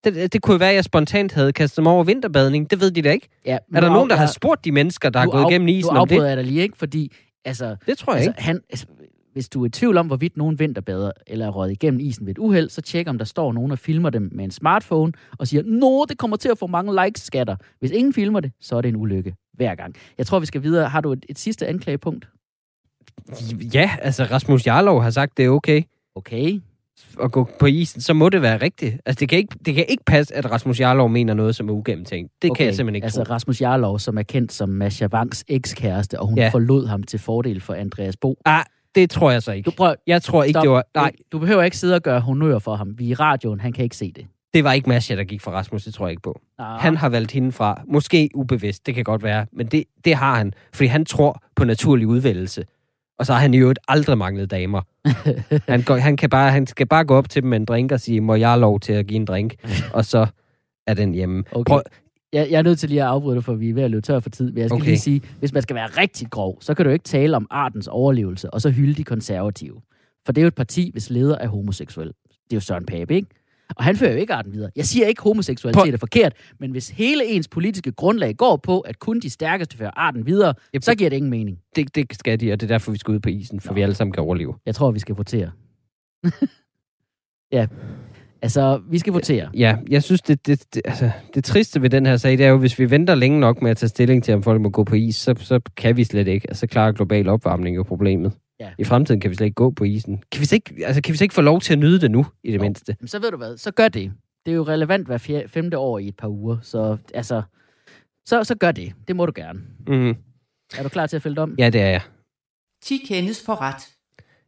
Det, det kunne jo være, at jeg spontant havde kastet mig over vinterbadning. Det ved de da ikke. Ja, Er der nogen, der har spurgt de mennesker, der er gået igennem isen Nu om det? afbryder jeg dig lige, ikke? Fordi, altså, Det tror jeg altså, ikke. han, altså, hvis du er i tvivl om, hvorvidt nogen vinterbader eller er røget igennem isen ved et uheld, så tjek, om der står nogen og filmer dem med en smartphone og siger, Nå, det kommer til at få mange likes, skatter. Hvis ingen filmer det, så er det en ulykke hver gang. Jeg tror, vi skal videre. Har du et, et sidste anklagepunkt? Ja, altså Rasmus Jarlov har sagt, det er okay Okay. at gå på isen, så må det være rigtigt. Altså, det kan ikke, det kan ikke passe, at Rasmus Jarlov mener noget, som er ugennemtænkt. Det okay. kan jeg simpelthen ikke Altså tro. Rasmus Jarlov, som er kendt som Masha Wangs ekskæreste, og hun ja. forlod ham til fordel for Andreas Bo. Ah, det tror jeg så ikke. Du prøv, Jeg tror ikke, Stop. det var... Nej, Du behøver ikke sidde og gøre honør for ham. Vi er i radioen, han kan ikke se det. det var ikke Masha, der gik for Rasmus, det tror jeg ikke på. Ah. Han har valgt hende fra. Måske ubevidst, det kan godt være. Men det, det har han, fordi han tror på naturlig udvælgelse. Og så har han i øvrigt aldrig manglet damer. [laughs] han, går, han, kan bare, han skal bare gå op til dem med en drink og sige, må jeg lov til at give en drink? [laughs] og så er den hjemme. Okay. Prøv, Jeg, jeg er nødt til lige at afbryde dig, for vi er ved at løbe tør for tid. Men jeg skal okay. lige sige, hvis man skal være rigtig grov, så kan du ikke tale om artens overlevelse, og så hylde de konservative. For det er jo et parti, hvis leder er homoseksuel. Det er jo Søren Pape, ikke? Og han fører jo ikke arten videre. Jeg siger ikke, homoseksualitet På- er forkert, men hvis hele ens politiske grundlag går på, at kun de stærkeste fører arten videre, Yep. så giver det ingen mening. det, det skal de, og det er derfor, vi skal ud på isen, for Nå. vi alle sammen kan overleve. Jeg tror, vi skal votere. [laughs] ja, altså, vi skal votere. Ja, jeg synes, det, det, det, altså, det triste ved den her sag, det er jo, hvis vi venter længe nok med at tage stilling til, om folk må gå på is, så, så kan vi slet ikke. Altså, så klarer global opvarmning jo problemet. Ja. I fremtiden kan vi slet ikke gå på isen. Kan vi, så ikke, altså, kan vi så ikke få lov til at nyde det nu, i det Jo. mindste? Så ved du hvad, så gør det. Det er jo relevant hver fjer- femte år i et par uger, så altså, så, så gør det. Det må du gerne. Mm. Er du klar til at fælde om? Ja, det er jeg. 10 kendes for ret.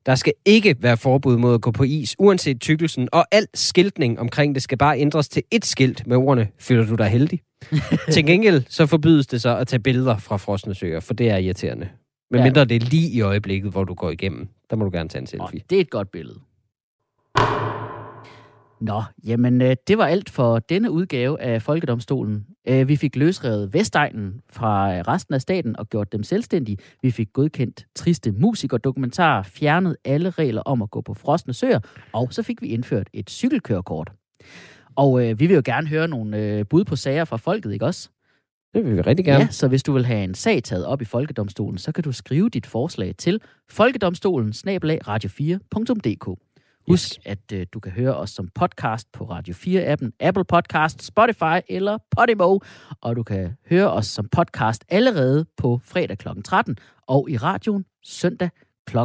Der skal ikke være forbud mod at gå på is, uanset tykkelsen, og al skiltning omkring det skal bare ændres til et skilt med ordene, føler du dig heldig? [laughs] til gengæld så forbydes det så at tage billeder fra frosne søer, for det er irriterende. Men Ja. mindre det er lige i øjeblikket, hvor du går igennem. Der må du gerne tage en Og selfie. det er et godt billede. Nå, jamen øh, det var alt for denne udgave af Folkedomstolen. Øh, Vi fik løsrevet Vestegnen fra øh, resten af staten og gjort dem selvstændige. Vi fik godkendt triste musikerdokumentarer, fjernet alle regler om at gå på frosne søer, og så fik vi indført et cykelkørekort. Og øh, vi vil jo gerne høre nogle øh, bud på sager fra folket, ikke også? Det vil vi rigtig gerne. Ja, så hvis du vil have en sag taget op i Folkedomstolen, så kan du skrive dit forslag til folkedomstolen radio4.dk. Husk, Yes. at øh, du kan høre os som podcast på Radio 4-appen, Apple Podcast, Spotify eller Podimo. Og du kan høre os som podcast allerede på fredag kl. 13 og i radioen søndag kl. 20.05.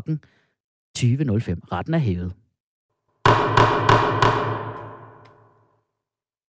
Retten er hævet.